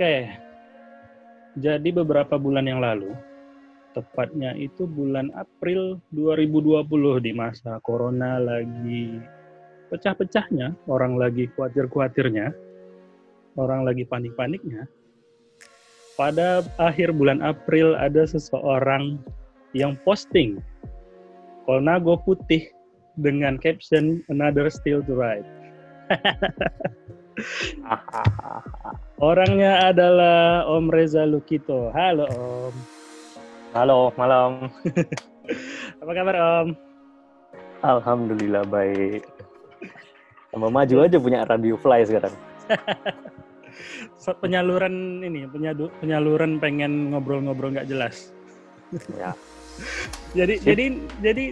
Oke. Jadi beberapa bulan yang lalu, tepatnya itu bulan April 2020 di masa corona lagi pecah-pecahnya, orang lagi khawatir-khawatirnya, orang lagi panik-paniknya. Pada akhir bulan April ada seseorang yang posting Kolnago putih dengan caption Another Still to Ride. Orangnya adalah Om Reza Lukito. Halo Om. Halo, malam. Apa kabar Om? Alhamdulillah baik. Tambah maju aja punya radio fly sekarang. penyaluran ini, penyaluran pengen ngobrol-ngobrol nggak jelas. Ya. jadi Sip. jadi jadi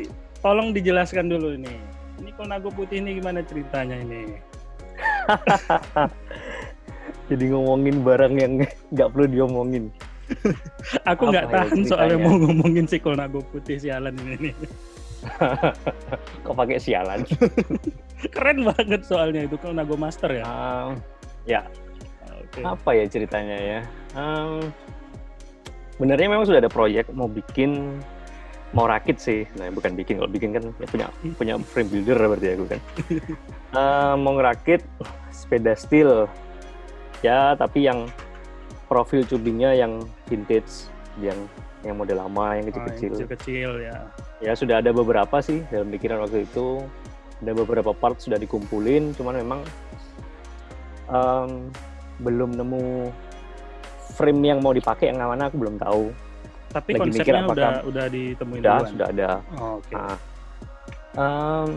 tolong dijelaskan dulu ini. Ini Konago Putih ini gimana ceritanya ini? jadi ngomongin barang yang nggak perlu diomongin. Aku nggak ya tahan ya soalnya mau ngomongin si Kolnago putih sialan ini. Kok pakai sialan? Keren banget soalnya itu Kolnago Master ya. Um, ya. Okay. Apa ya ceritanya ya? Um, Benernya memang sudah ada proyek mau bikin mau rakit sih, nah bukan bikin kalau bikin kan ya punya punya frame builder berarti aku kan. uh, mau ngerakit sepeda steel ya tapi yang profil tubingnya yang vintage yang yang model lama yang kecil-kecil. Oh, kecil-kecil ya. Ya sudah ada beberapa sih dalam pikiran waktu itu ada beberapa part sudah dikumpulin, cuman memang um, belum nemu frame yang mau dipakai yang mana aku belum tahu. Tapi Lagi konsepnya apakah, udah udah ditemuin Sudah, sudah ada. Oh, Oke. Okay. Nah, um,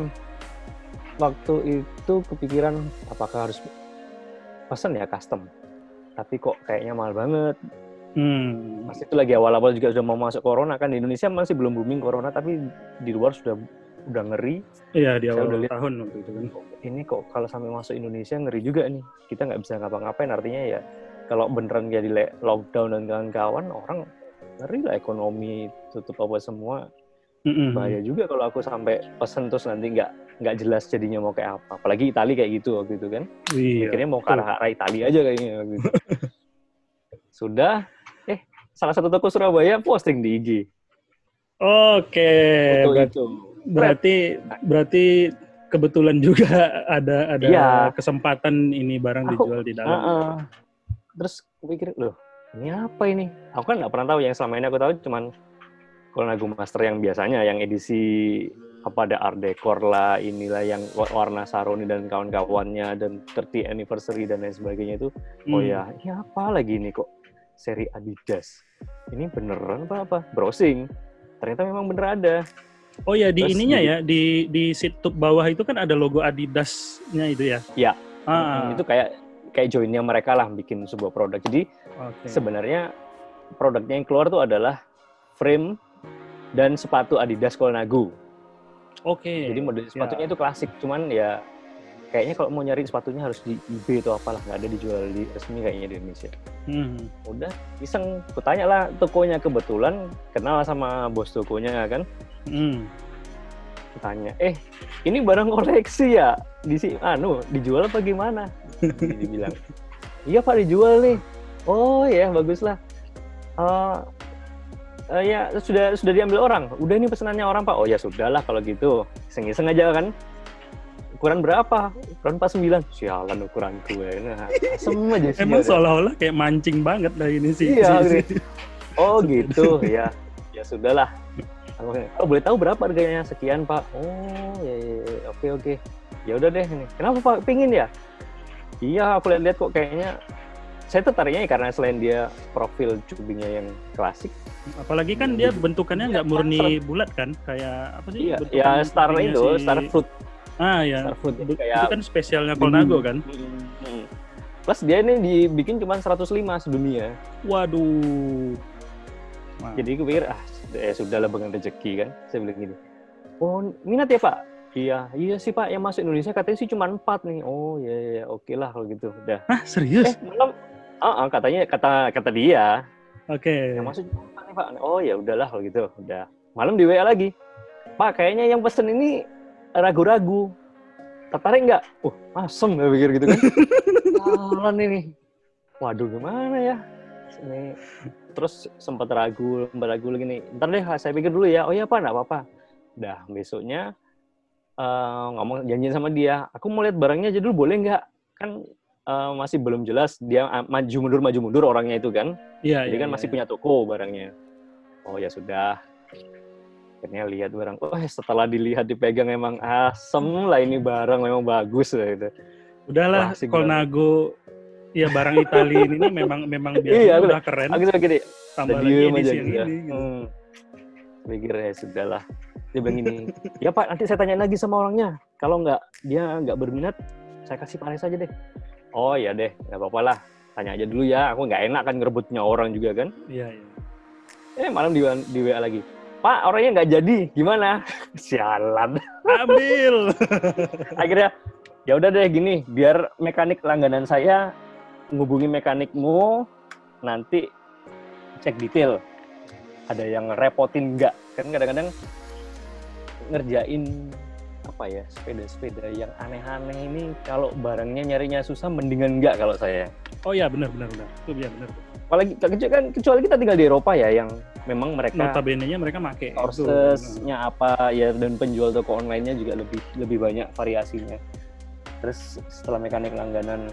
waktu itu kepikiran apakah harus pesan ya custom tapi kok kayaknya mahal banget hmm. Pas itu lagi awal-awal juga sudah mau masuk corona kan di Indonesia masih belum booming corona tapi di luar sudah udah ngeri iya di awal udah lihat, tahun waktu itu kan ini kok kalau sampai masuk Indonesia ngeri juga nih kita nggak bisa ngapa-ngapain artinya ya kalau beneran jadi lockdown dan kawan-kawan orang ngeri lah ekonomi tutup apa semua. Mm-hmm. bahaya juga kalau aku sampai pesen terus nanti nggak nggak jelas jadinya mau kayak apa. Apalagi Italia kayak gitu waktu itu kan. Iya, akhirnya mau ke arah Italia aja kayaknya waktu itu. Sudah. Eh salah satu toko Surabaya posting di IG oke berarti, itu. berarti berarti kebetulan juga ada ada iya. kesempatan ini barang aku, dijual di dalam. Uh, uh, terus aku pikir loh ini apa ini? Aku kan nggak pernah tahu yang selama ini aku tahu cuman kalau lagu master yang biasanya yang edisi apa ada art decor lah inilah yang warna Saroni dan kawan-kawannya dan 30 anniversary dan lain sebagainya itu. Oh hmm. oh ya ini apa lagi ini kok? Seri Adidas. Ini beneran apa apa? Browsing. Ternyata memang bener ada. Oh ya di Terus ininya di, ya di di situ bawah itu kan ada logo Adidasnya itu ya? Ya. Ah. itu kayak kayak joinnya mereka lah bikin sebuah produk jadi okay. sebenarnya produknya yang keluar tuh adalah frame dan sepatu Adidas Colnago. Oke. Okay. Jadi model sepatunya ya. itu klasik, cuman ya kayaknya kalau mau nyari sepatunya harus di eBay atau apalah nggak ada dijual di resmi kayaknya di Indonesia. Hmm. Udah iseng, kutanya lah tokonya kebetulan kenal sama bos tokonya kan. Hmm. Tanya, eh ini barang koleksi ya di sini, anu dijual apa gimana? Dibilang, iya pak dijual nih. Oh ya baguslah. Uh, uh, ya sudah sudah diambil orang. Udah ini pesanannya orang pak. Oh ya sudahlah kalau gitu. Iseng-iseng aja kan. Ukuran berapa? Ukuran 49. Sialan ukuran gue. Nah, asem aja sih. Emang seolah-olah kayak mancing banget lah ini sih. Iya. Gitu. Oh gitu ya. Ya sudahlah. Oh boleh tahu berapa harganya? Sekian pak. Oh ya, ya, ya. oke oke. Ya udah deh ini. Kenapa pak? Pingin ya? Iya aku lihat-lihat kok kayaknya saya tertariknya karena selain dia profil cubingnya yang klasik Apalagi kan dia bentukannya nggak murni bulat kan, kayak apa sih? Iya, ya star itu, si... star fruit. Ah ya, star fruit. Itu, kayak... itu kan spesialnya Colnago kan. Hmm, hmm. Plus dia ini dibikin cuma 105 sedunia. Waduh. Wow. Jadi gue pikir ah ya sudah lah dengan rezeki kan. Saya bilang gini. Oh minat ya pak? Iya, iya sih Pak, yang masuk Indonesia katanya sih cuma empat nih. Oh iya, iya, iya. oke lah kalau gitu. Udah. Hah, serius? Eh, malam, uh, uh, katanya kata kata dia. Oke. Okay. Yang masuk cuma nih pak oh ya udahlah kalau gitu udah malam di WA lagi pak kayaknya yang pesen ini ragu-ragu tertarik nggak uh asem ya pikir gitu kan jalan ini waduh gimana ya ini terus sempat ragu sempat ragu lagi nih ntar deh saya pikir dulu ya oh ya pak nggak apa-apa dah besoknya uh, ngomong janjian sama dia aku mau lihat barangnya aja dulu boleh nggak? Kan uh, masih belum jelas dia maju mundur maju mundur orangnya itu kan. Iya jadi ya, kan ya, masih ya. punya toko barangnya. Oh ya sudah. Akhirnya lihat barang. Oh setelah dilihat dipegang emang asem lah ini barang memang bagus lah itu. Udahlah Colnago ya barang Itali ini memang memang biasa iya, udah keren. aku gini tambah lagi edisi yang ini gitu. hmm. Pikir ya sudahlah dia bilang ini ya pak nanti saya tanya lagi sama orangnya. Kalau nggak dia nggak berminat saya kasih Paris aja deh. Oh ya deh nggak apa-apa lah. Tanya aja dulu ya. Aku nggak enak kan ngerebutnya orang juga kan. Iya iya. Eh malam di, di WA lagi Pak, orangnya nggak jadi, gimana? Sialan. Ambil. Akhirnya, ya udah deh gini, biar mekanik langganan saya ngubungi mekanikmu, nanti cek detail. Ada yang repotin nggak? Kan kadang-kadang ngerjain apa ya sepeda-sepeda yang aneh-aneh ini kalau barangnya nyarinya susah mendingan enggak kalau saya. Oh ya benar benar benar. Itu ya benar apalagi kan kecuali kita tinggal di Eropa ya yang memang mereka notabene-nya mereka make sourcesnya apa ya dan penjual toko online-nya juga lebih lebih banyak variasinya terus setelah mekanik langganan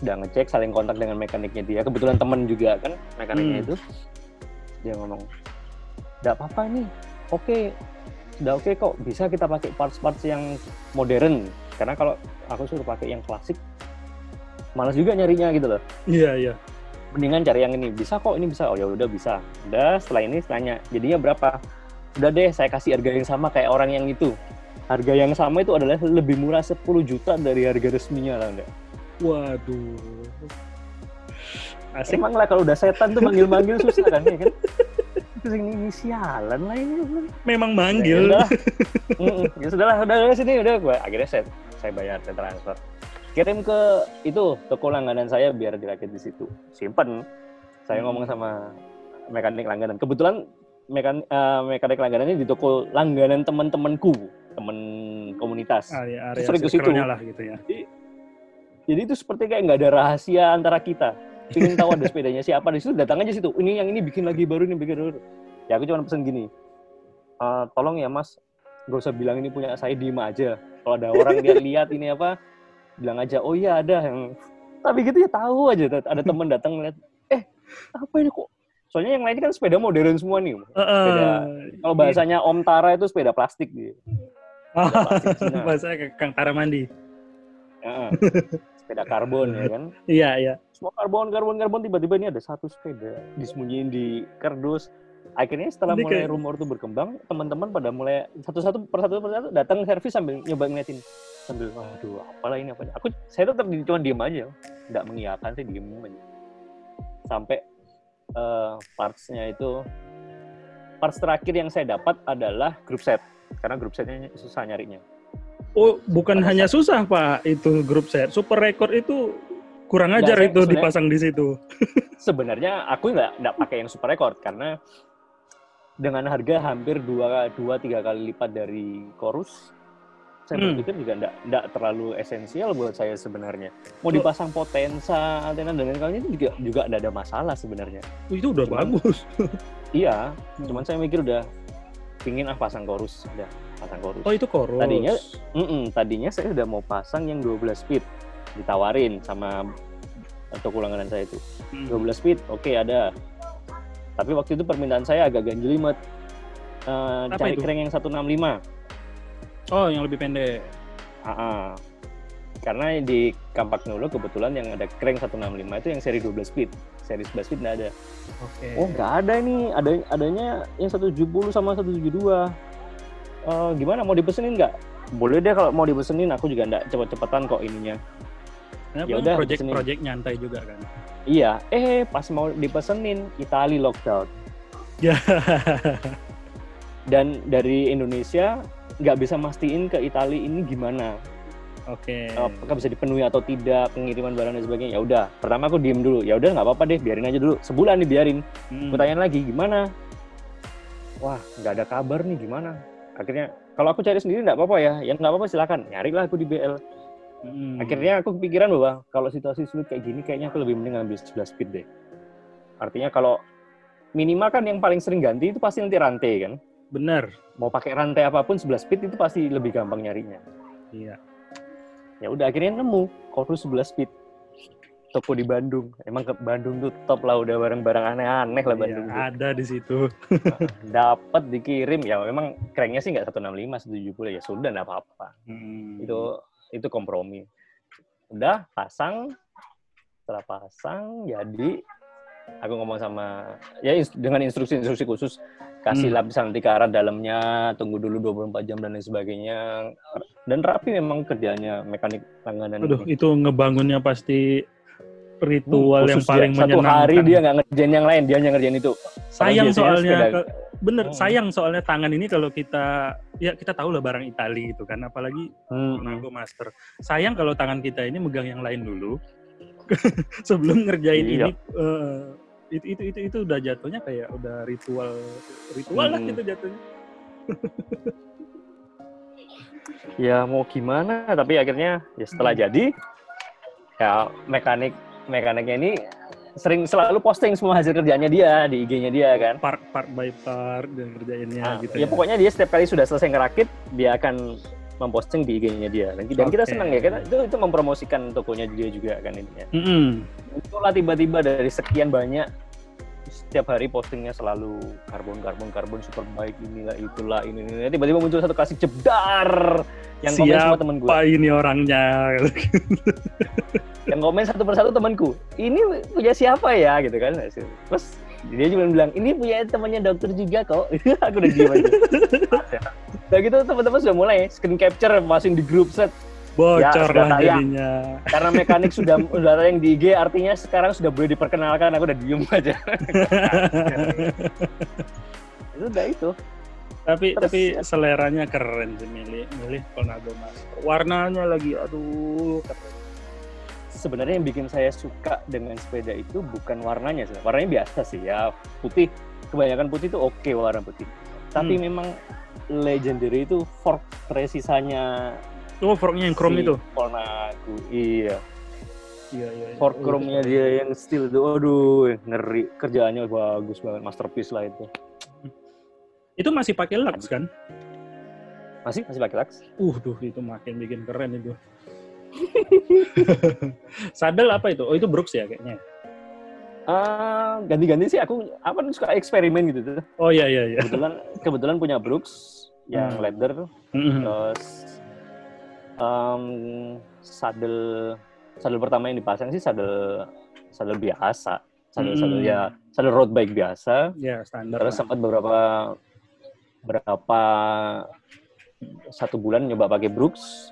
sudah ngecek saling kontak dengan mekaniknya dia kebetulan temen juga kan mekaniknya hmm. itu dia ngomong tidak apa-apa nih oke okay. sudah oke okay kok bisa kita pakai parts-parts yang modern. Karena kalau aku suruh pakai yang klasik malas juga nyarinya gitu loh. Iya iya. Mendingan cari yang ini bisa kok ini bisa. Oh ya udah bisa. Udah setelah ini tanya jadinya berapa? Udah deh saya kasih harga yang sama kayak orang yang itu. Harga yang sama itu adalah lebih murah 10 juta dari harga resminya lah enggak waduh Asik. emang lah kalau udah setan tuh manggil-manggil susah kan ya kan? Ini sialan lah ini. Memang manggil. Ya, ya sudah lah udah, udah sini udah gue akhirnya saya saya bayar saya transfer. Kirim ke itu toko langganan saya biar dirakit di situ. Simpen. Saya ngomong sama mekanik langganan. Kebetulan mekan, uh, mekanik langganan ini di toko langganan teman-temanku teman komunitas. Area, area sering ke situ. lah gitu ya. Jadi, jadi itu seperti kayak nggak ada rahasia antara kita ingin tahu ada sepedanya siapa. Di situ datang aja situ. Ini yang ini bikin lagi baru ini bikin baru. Ya aku cuma pesen gini. Uh, tolong ya mas. Gak usah bilang ini punya saya diem aja. Kalau ada orang dia lihat ini apa bilang aja oh iya ada yang tapi gitu ya tahu aja. Ada teman datang ngeliat eh apa ini kok? Soalnya yang lain kan sepeda modern semua nih. Sepeda uh, kalau bahasanya Om Tara itu sepeda plastik gitu oh, bahasa Kang Tara mandi. Uh, sepeda karbon ya kan? Iya iya. Semua karbon karbon karbon tiba-tiba ini ada satu sepeda disembunyiin di kardus. Akhirnya setelah mulai rumor itu berkembang teman-teman pada mulai satu-satu persatu persatu datang servis sambil nyoba ngeliatin. Sambil waduh apalah ini apa aku saya tetap cuma diem aja. Nggak mengiyakan sih diem aja. Sampai uh, partsnya itu parts terakhir yang saya dapat adalah grup set. Karena grup setnya susah nyarinya oh bukan Pada hanya susah pak itu grup set super record itu kurang ajar itu dipasang di situ sebenarnya aku nggak nggak pakai yang super record karena dengan harga hampir dua dua tiga kali lipat dari chorus saya hmm. berpikir juga enggak, enggak terlalu esensial buat saya sebenarnya. Mau dipasang potensa, antena dan lain-lain itu juga juga enggak ada masalah sebenarnya. Itu udah cuman, bagus. iya, hmm. cuman saya mikir udah pingin ah pasang chorus, udah pasang chorus. Oh itu chorus. Tadinya, mm -mm, tadinya saya udah mau pasang yang 12 speed, ditawarin sama toko langganan saya itu. Hmm. 12 speed, oke okay, ada. Tapi waktu itu permintaan saya agak ganjelimet. Uh, cari itu? crank yang 165 Oh, yang lebih pendek. Uh-uh. Karena di Kampak Nulu kebetulan yang ada crank 165 itu yang seri 12 speed. Seri 11 speed nggak ada. Oke. Okay. Oh, nggak ada nih. Ada adanya yang 170 sama 172. Uh, gimana mau dipesenin nggak? Boleh deh kalau mau dipesenin. Aku juga nggak cepet-cepetan kok ininya. Ya udah project-project nyantai juga kan. Iya, eh pas mau dipesenin Itali lockdown. Ya. Dan dari Indonesia nggak bisa mastiin ke Italia ini gimana. Oke. Okay. Apakah bisa dipenuhi atau tidak pengiriman barang dan sebagainya? Ya udah. Pertama aku diem dulu. Ya udah nggak apa-apa deh, biarin aja dulu. Sebulan nih biarin. Hmm. Aku tanya lagi gimana? Wah nggak ada kabar nih gimana? Akhirnya kalau aku cari sendiri nggak apa-apa ya. Ya nggak apa-apa silakan. Nyari lah aku di BL. Hmm. Akhirnya aku kepikiran bahwa kalau situasi sulit kayak gini, kayaknya aku lebih mending ambil 11 speed deh. Artinya kalau minimal kan yang paling sering ganti itu pasti nanti rantai kan. Benar. Mau pakai rantai apa pun 11 speed itu pasti lebih gampang nyarinya. Iya. Ya udah akhirnya nemu Chorus 11 speed. Toko di Bandung. Emang ke Bandung tuh top lah udah barang-barang aneh-aneh lah iya, Bandung. Iya, ada di situ. Dapat dikirim ya memang cranknya sih nggak 165 170 ya sudah nggak apa-apa. Hmm. Itu itu kompromi. Udah pasang setelah pasang jadi aku ngomong sama ya dengan instruksi-instruksi khusus kasih hmm. lapisan nanti ke arah dalamnya tunggu dulu 24 jam dan lain sebagainya dan rapi memang kerjanya mekanik langganan Aduh, ini. itu ngebangunnya pasti ritual yang paling dia, menyenangkan. Satu hari dia nggak ngerjain yang lain, dia hanya ngerjain itu. Sayang soalnya, ke, bener, hmm. sayang soalnya tangan ini kalau kita, ya kita tahu lah barang Itali gitu kan, apalagi hmm. Master. Sayang kalau tangan kita ini megang yang lain dulu, sebelum ngerjain iya. ini. Uh, itu itu itu itu udah jatuhnya kayak udah ritual ritual hmm. lah gitu jatuhnya ya mau gimana tapi akhirnya ya setelah hmm. jadi ya mekanik mekaniknya ini sering selalu posting semua hasil kerjanya dia di IG-nya dia kan? Part part by part dan kerjainnya nah, gitu ya, ya. pokoknya dia setiap kali sudah selesai ngerakit dia akan memposting di IG-nya dia. Dan, okay. kita senang ya kita itu itu mempromosikan tokonya dia juga kan ini ya. Mm -hmm. Itulah tiba-tiba dari sekian banyak setiap hari postingnya selalu karbon karbon karbon super baik inilah itulah ini ini tiba-tiba muncul satu kasih jebdar yang Siapa komen semua temen gue ini orangnya yang komen satu persatu temanku ini punya siapa ya gitu kan terus dia juga bilang ini punya temannya dokter juga kok aku udah diem aja Udah gitu teman-teman sudah mulai screen capture masukin di grup set bocor ya, lah jadinya. Karena mekanik sudah udah yang di IG artinya sekarang sudah boleh diperkenalkan aku udah diem aja. itu udah itu. Tapi Terus, tapi ya. seleranya keren sih milih milih Tornado Mas. Warnanya lagi aduh keren. Sebenarnya yang bikin saya suka dengan sepeda itu bukan warnanya sih. Warnanya biasa sih ya, putih. Kebanyakan putih itu oke okay, warna putih. Tapi hmm. memang legendary itu fork presisanya Oh, forknya yang chrome si itu? Polnaku, iya. Iya, iya. iya. Fork chrome-nya dia yang steel itu, aduh, ngeri. Kerjaannya bagus banget, masterpiece lah itu. Itu masih pakai lux kan? Masih, masih pakai lux. Uh, tuh itu makin bikin keren itu. Sadel apa itu? Oh, itu Brooks ya kayaknya. Uh, ganti-ganti sih aku apa suka eksperimen gitu tuh. Oh iya iya iya. Kebetulan kebetulan punya Brooks yang hmm. leather hmm. terus um, sadel sadel pertama yang dipasang sih sadel sadel biasa sadel hmm. sadel ya sadel road bike biasa ya standar terus sempat beberapa berapa satu bulan nyoba pakai Brooks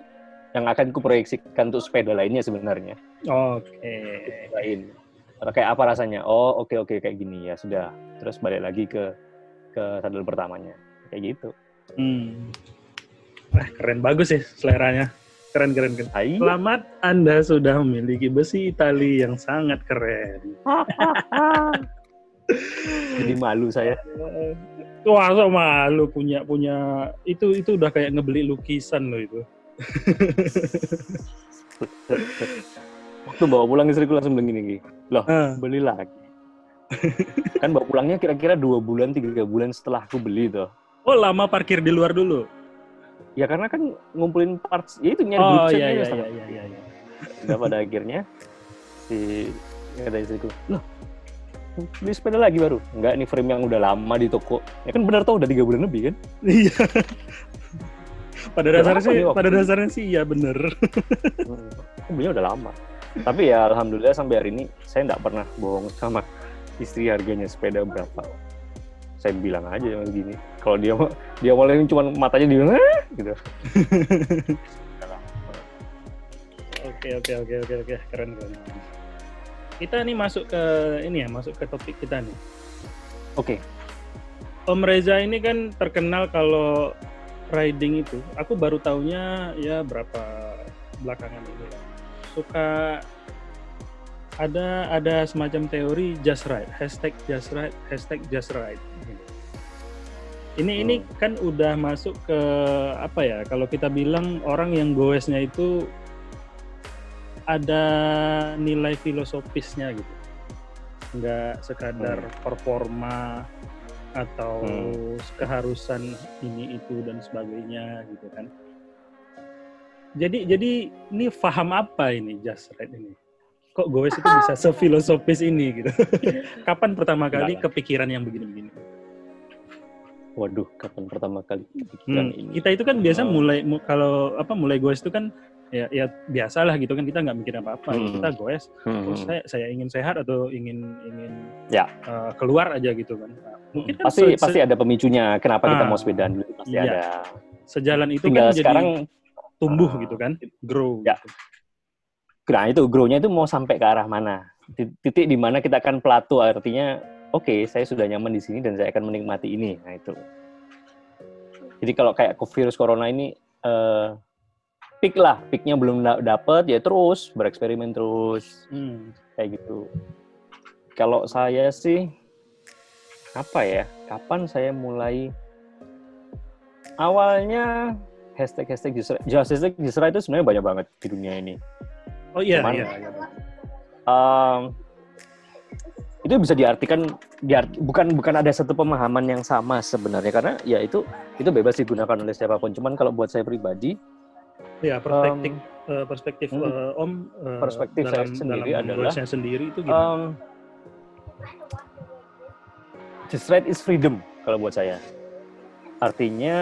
yang akan kuproyeksikan untuk sepeda lainnya sebenarnya. Oke. Okay. Lain. Kayak apa rasanya? Oh, oke okay, oke okay, kayak gini ya sudah. Terus balik lagi ke ke sadel pertamanya. Kayak gitu. Hmm. Nah, keren bagus sih seleranya. Keren, keren, keren. Hai. Selamat Anda sudah memiliki besi Itali yang sangat keren. Jadi malu saya. Wah, so malu punya punya itu itu udah kayak ngebeli lukisan loh itu. Waktu bawa pulang istriku langsung bilang gini, loh uh. beli lagi. kan bawa pulangnya kira-kira dua bulan tiga bulan setelah aku beli tuh. Oh lama parkir di luar dulu? ya karena kan ngumpulin parts ya itu nyari oh, iya, iya, iya, iya, iya, iya. Nah, pada akhirnya si kata istriku loh beli sepeda lagi baru enggak ini frame yang udah lama di toko ya kan benar tau udah tiga bulan lebih kan iya pada dasarnya sih pada dasarnya sih iya bener. Hmm, belinya udah lama. Tapi ya alhamdulillah sampai hari ini saya nggak pernah bohong sama istri harganya sepeda berapa. Saya bilang aja yang gini. Kalau dia dia mulai cuma matanya di eh, gitu. Oke oke oke oke oke. Keren keren. Kita nih masuk ke ini ya masuk ke topik kita nih. Oke. Okay. Om Reza ini kan terkenal kalau riding itu aku baru tahunya ya berapa belakangan ini suka ada ada semacam teori just right hashtag just right hashtag just right ini hmm. ini kan udah masuk ke apa ya kalau kita bilang orang yang goesnya itu ada nilai filosofisnya gitu nggak sekadar hmm. performa atau hmm. keharusan ini itu dan sebagainya gitu kan. Jadi jadi ini paham apa ini just right ini? Kok gue itu bisa sefilosofis ini gitu? Kapan pertama kali kepikiran yang begini-begini? Waduh kapan pertama kali kepikiran hmm, ini? kita itu kan biasa oh. mulai mu, kalau apa mulai gue itu kan ya ya biasalah gitu kan kita nggak mikir apa-apa hmm. kita goes hmm. oh, saya saya ingin sehat atau ingin ingin ya uh, keluar aja gitu kan nah, mungkin kan pasti se pasti ada pemicunya kenapa ah, kita mau sepedaan dulu pasti iya. ada sejalan itu Tinggal kan sekarang jadi tumbuh uh, gitu kan grow ya gitu. nah itu grow-nya itu mau sampai ke arah mana titik di mana kita akan plato artinya oke okay, saya sudah nyaman di sini dan saya akan menikmati ini nah itu jadi kalau kayak virus corona ini uh, peak lah, peaknya belum dapet ya terus bereksperimen terus hmm. kayak gitu. Kalau saya sih apa ya? Kapan saya mulai? Awalnya hashtag hashtag justru hashtag justru itu sebenarnya banyak banget di dunia ini. Oh iya Cuman, iya. iya. Um, itu bisa diartikan diart, bukan bukan ada satu pemahaman yang sama sebenarnya karena ya itu itu bebas digunakan oleh siapa pun. Cuman kalau buat saya pribadi Ya, perspektif um, uh, perspektif uh, Om uh, perspektif dalam, saya sendiri dalam adalah sendiri itu gimana? Um, just right is freedom kalau buat saya. Artinya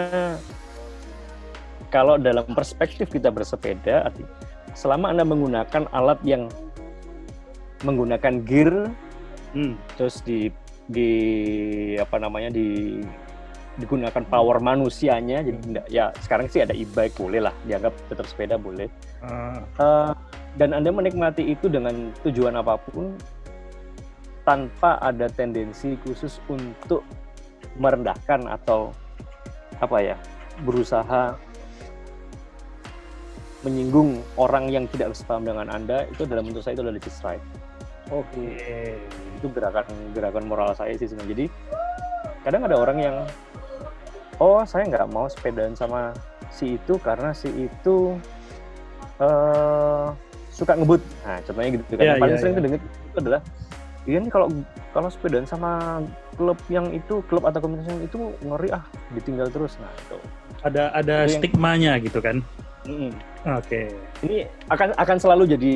kalau dalam perspektif kita bersepeda, arti selama Anda menggunakan alat yang menggunakan gear hmm. terus di di apa namanya di digunakan power manusianya jadi enggak, ya sekarang sih ada e-bike boleh lah dianggap tetap sepeda boleh uh. Uh, dan anda menikmati itu dengan tujuan apa pun tanpa ada tendensi khusus untuk merendahkan atau apa ya berusaha menyinggung orang yang tidak sepaham dengan anda itu dalam bentuk saya itu adalah just right. Oke, okay. itu gerakan gerakan moral saya sih sebenarnya. Jadi kadang ada orang yang oh saya nggak mau sepedaan sama si itu karena si itu uh, suka ngebut. Nah contohnya gitu kan. Yeah, paling yeah, sering yeah. dengar itu adalah iya nih kalau kalau sepedaan sama klub yang itu klub atau komunitas yang itu ngeri ah ditinggal terus. Nah itu ada ada Jadi stigmanya yang, gitu kan? Mm, oke. Okay. ini akan akan selalu jadi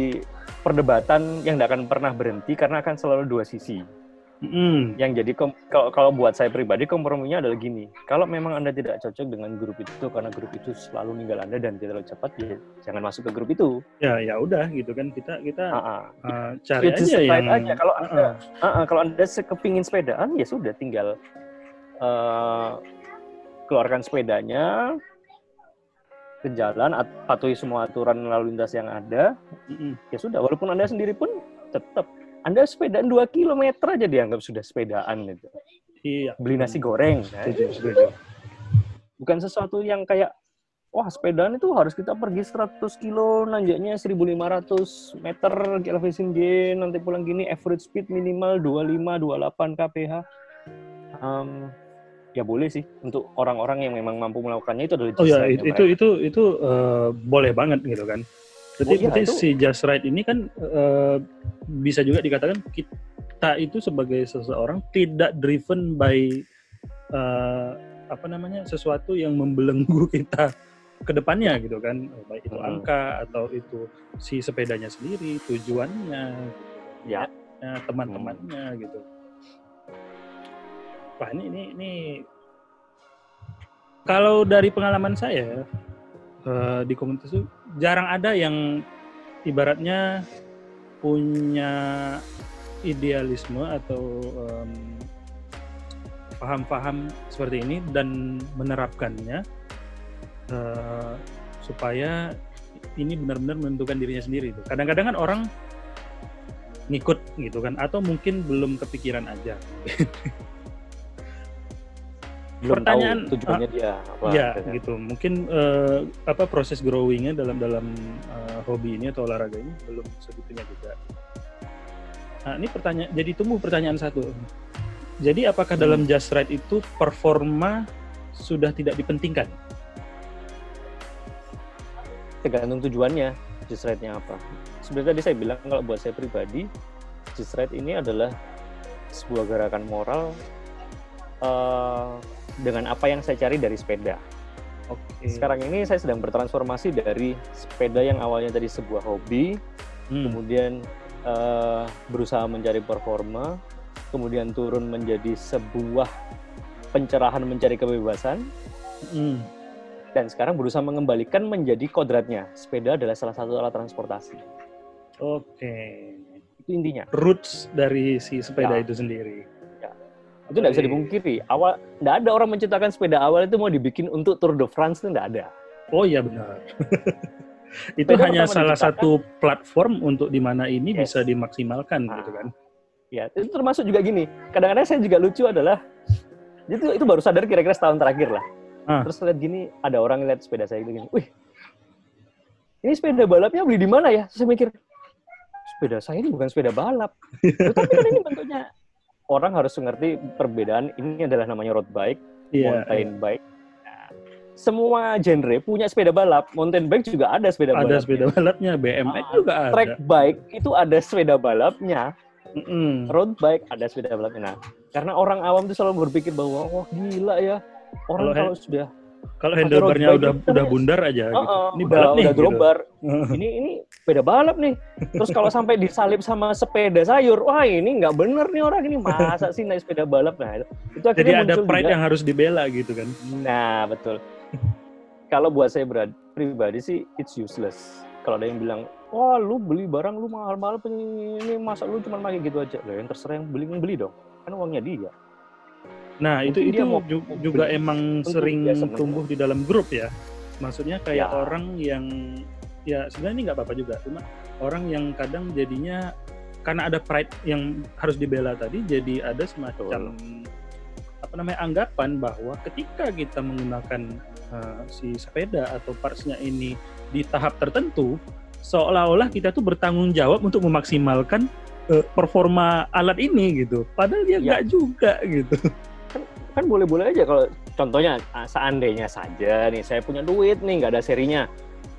perdebatan yang tidak akan pernah berhenti karena akan selalu dua sisi Mm. Yang jadi kalau kalau buat saya pribadi komprominya adalah gini. Kalau memang anda tidak cocok dengan grup itu karena grup itu selalu ninggal anda dan tidak terlalu cepat, ya jangan masuk ke grup itu. Ya ya udah gitu kan kita kita uh -uh. Cari aja yang aja. Kalau uh -uh. anda uh -uh, kalau anda kepingin sepedaan ya sudah tinggal uh, keluarkan sepedanya ke jalan, patuhi semua aturan lalu lintas yang ada. Mm -hmm. Ya sudah, walaupun anda sendiri pun tetap anda sepedaan 2 km aja dianggap sudah sepedaan gitu. Iya. Beli nasi goreng. Nah, Bukan sesuatu yang kayak wah sepedaan itu harus kita pergi 100 kilo, nanjaknya 1500 meter elevation gain, nanti pulang gini average speed minimal 25 28 kph. Um, ya boleh sih untuk orang-orang yang memang mampu melakukannya itu adalah Oh ya, itu, itu itu itu uh, boleh banget gitu kan. Jadi oh, iya, si Just Right ini kan uh, bisa juga dikatakan kita itu sebagai seseorang tidak driven by uh, apa namanya sesuatu yang membelenggu kita ke depannya gitu kan baik itu hmm. angka atau itu si sepedanya sendiri tujuannya ya teman-temannya hmm. gitu wah ini ini ini kalau dari pengalaman saya uh, di komunitas itu jarang ada yang ibaratnya punya idealisme atau um, paham-paham seperti ini dan menerapkannya uh, supaya ini benar-benar menentukan dirinya sendiri. Kadang-kadang kan orang ngikut gitu kan, atau mungkin belum kepikiran aja. belum pertanyaan tahu tujuannya uh, dia apa ya gitu, gitu. Mungkin uh, apa proses growingnya dalam dalam uh, hobi ini atau olahraga ini belum segitunya juga. Nah ini pertanyaan jadi tumbuh pertanyaan satu. Jadi apakah hmm. dalam just right itu performa sudah tidak dipentingkan? Tergantung tujuannya just right-nya apa? Sebenarnya tadi saya bilang kalau buat saya pribadi, just right ini adalah sebuah gerakan moral uh, dengan apa yang saya cari dari sepeda. Okay. Sekarang ini saya sedang bertransformasi dari sepeda yang awalnya tadi sebuah hobi, hmm. kemudian uh, berusaha mencari performa, kemudian turun menjadi sebuah pencerahan mencari kebebasan, hmm. dan sekarang berusaha mengembalikan menjadi kodratnya. Sepeda adalah salah satu alat transportasi. Oke. Itu intinya. Roots dari si sepeda ya. itu sendiri itu tidak bisa dipungkiri. Awal tidak ada orang menciptakan sepeda awal itu mau dibikin untuk Tour de France itu tidak ada. Oh iya benar. itu sepeda hanya salah satu platform untuk di mana ini yes. bisa dimaksimalkan nah, gitu kan. Ya, itu termasuk juga gini. Kadang-kadang saya juga lucu adalah itu itu baru sadar kira-kira setahun terakhir lah. Ah. Terus lihat gini, ada orang lihat sepeda saya gitu gini. Wih, ini sepeda balapnya beli di mana ya? Terus saya mikir, sepeda saya ini bukan sepeda balap. Tapi kan ini bentuknya orang harus mengerti perbedaan ini adalah namanya road bike, yeah, mountain yeah. bike. Nah, semua genre punya sepeda balap. Mountain bike juga ada sepeda balap. Ada sepeda balapnya, BMX ah, juga ada. Track bike itu ada sepeda balapnya. Mm -hmm. Road bike ada sepeda balapnya. Nah, karena orang awam itu selalu berpikir bahwa wah oh, gila ya. Orang kalau, kalau sudah kalau handlebarnya udah udah bundar aja uh, gitu. Ini balap udah, nih. Udah gitu. ini ini sepeda balap nih. Terus kalau sampai disalip sama sepeda sayur, wah ini nggak bener nih orang ini masa sih naik sepeda balap nah itu akhirnya Jadi ada pride juga. yang harus dibela gitu kan. Nah, betul. kalau buat saya pribadi sih it's useless. Kalau ada yang bilang, "Wah, lu beli barang lu mahal-mahal ini masa lu cuma pakai gitu aja." Lah yang terserah yang beli beli dong. Kan uangnya dia. Nah, Mungkin itu itu mau, juga emang sering tumbuh di dalam grup ya. Maksudnya kayak ya. orang yang ya sebenarnya ini nggak apa-apa juga, cuma orang yang kadang jadinya karena ada pride yang harus dibela tadi, jadi ada semacam Betul. apa namanya anggapan bahwa ketika kita menggunakan uh, si sepeda atau partsnya ini di tahap tertentu, seolah-olah kita tuh bertanggung jawab untuk memaksimalkan uh, performa alat ini gitu. Padahal dia ya. nggak juga gitu kan boleh-boleh aja kalau contohnya ah, seandainya saja nih saya punya duit nih nggak ada serinya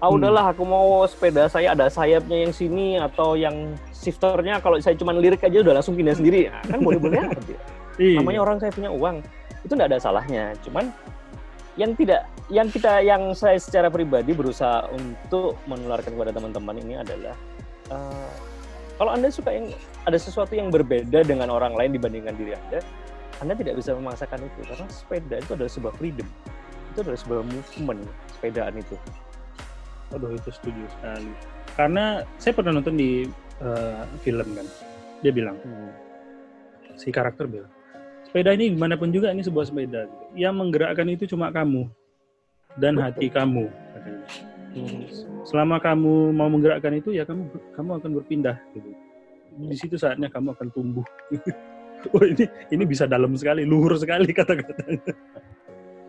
ah hmm. udahlah aku mau sepeda saya ada sayapnya yang sini atau yang shifternya kalau saya cuma lirik aja udah langsung pindah sendiri nah, kan boleh-boleh aja iya. namanya orang saya punya uang itu nggak ada salahnya cuman yang tidak yang kita yang saya secara pribadi berusaha untuk menularkan kepada teman-teman ini adalah uh, kalau anda suka yang ada sesuatu yang berbeda dengan orang lain dibandingkan diri anda anda tidak bisa memaksakan itu karena sepeda itu adalah sebuah freedom. Itu adalah sebuah movement sepedaan itu. Aduh itu setuju sekali. Karena saya pernah nonton di uh, film kan, dia bilang hmm. si karakter bilang sepeda ini gimana pun juga ini sebuah sepeda. Yang menggerakkan itu cuma kamu dan Betul. hati kamu. Hmm. Selama kamu mau menggerakkan itu ya kamu kamu akan berpindah gitu. Di situ saatnya kamu akan tumbuh. oh ini ini bisa dalam sekali, luhur sekali kata-katanya.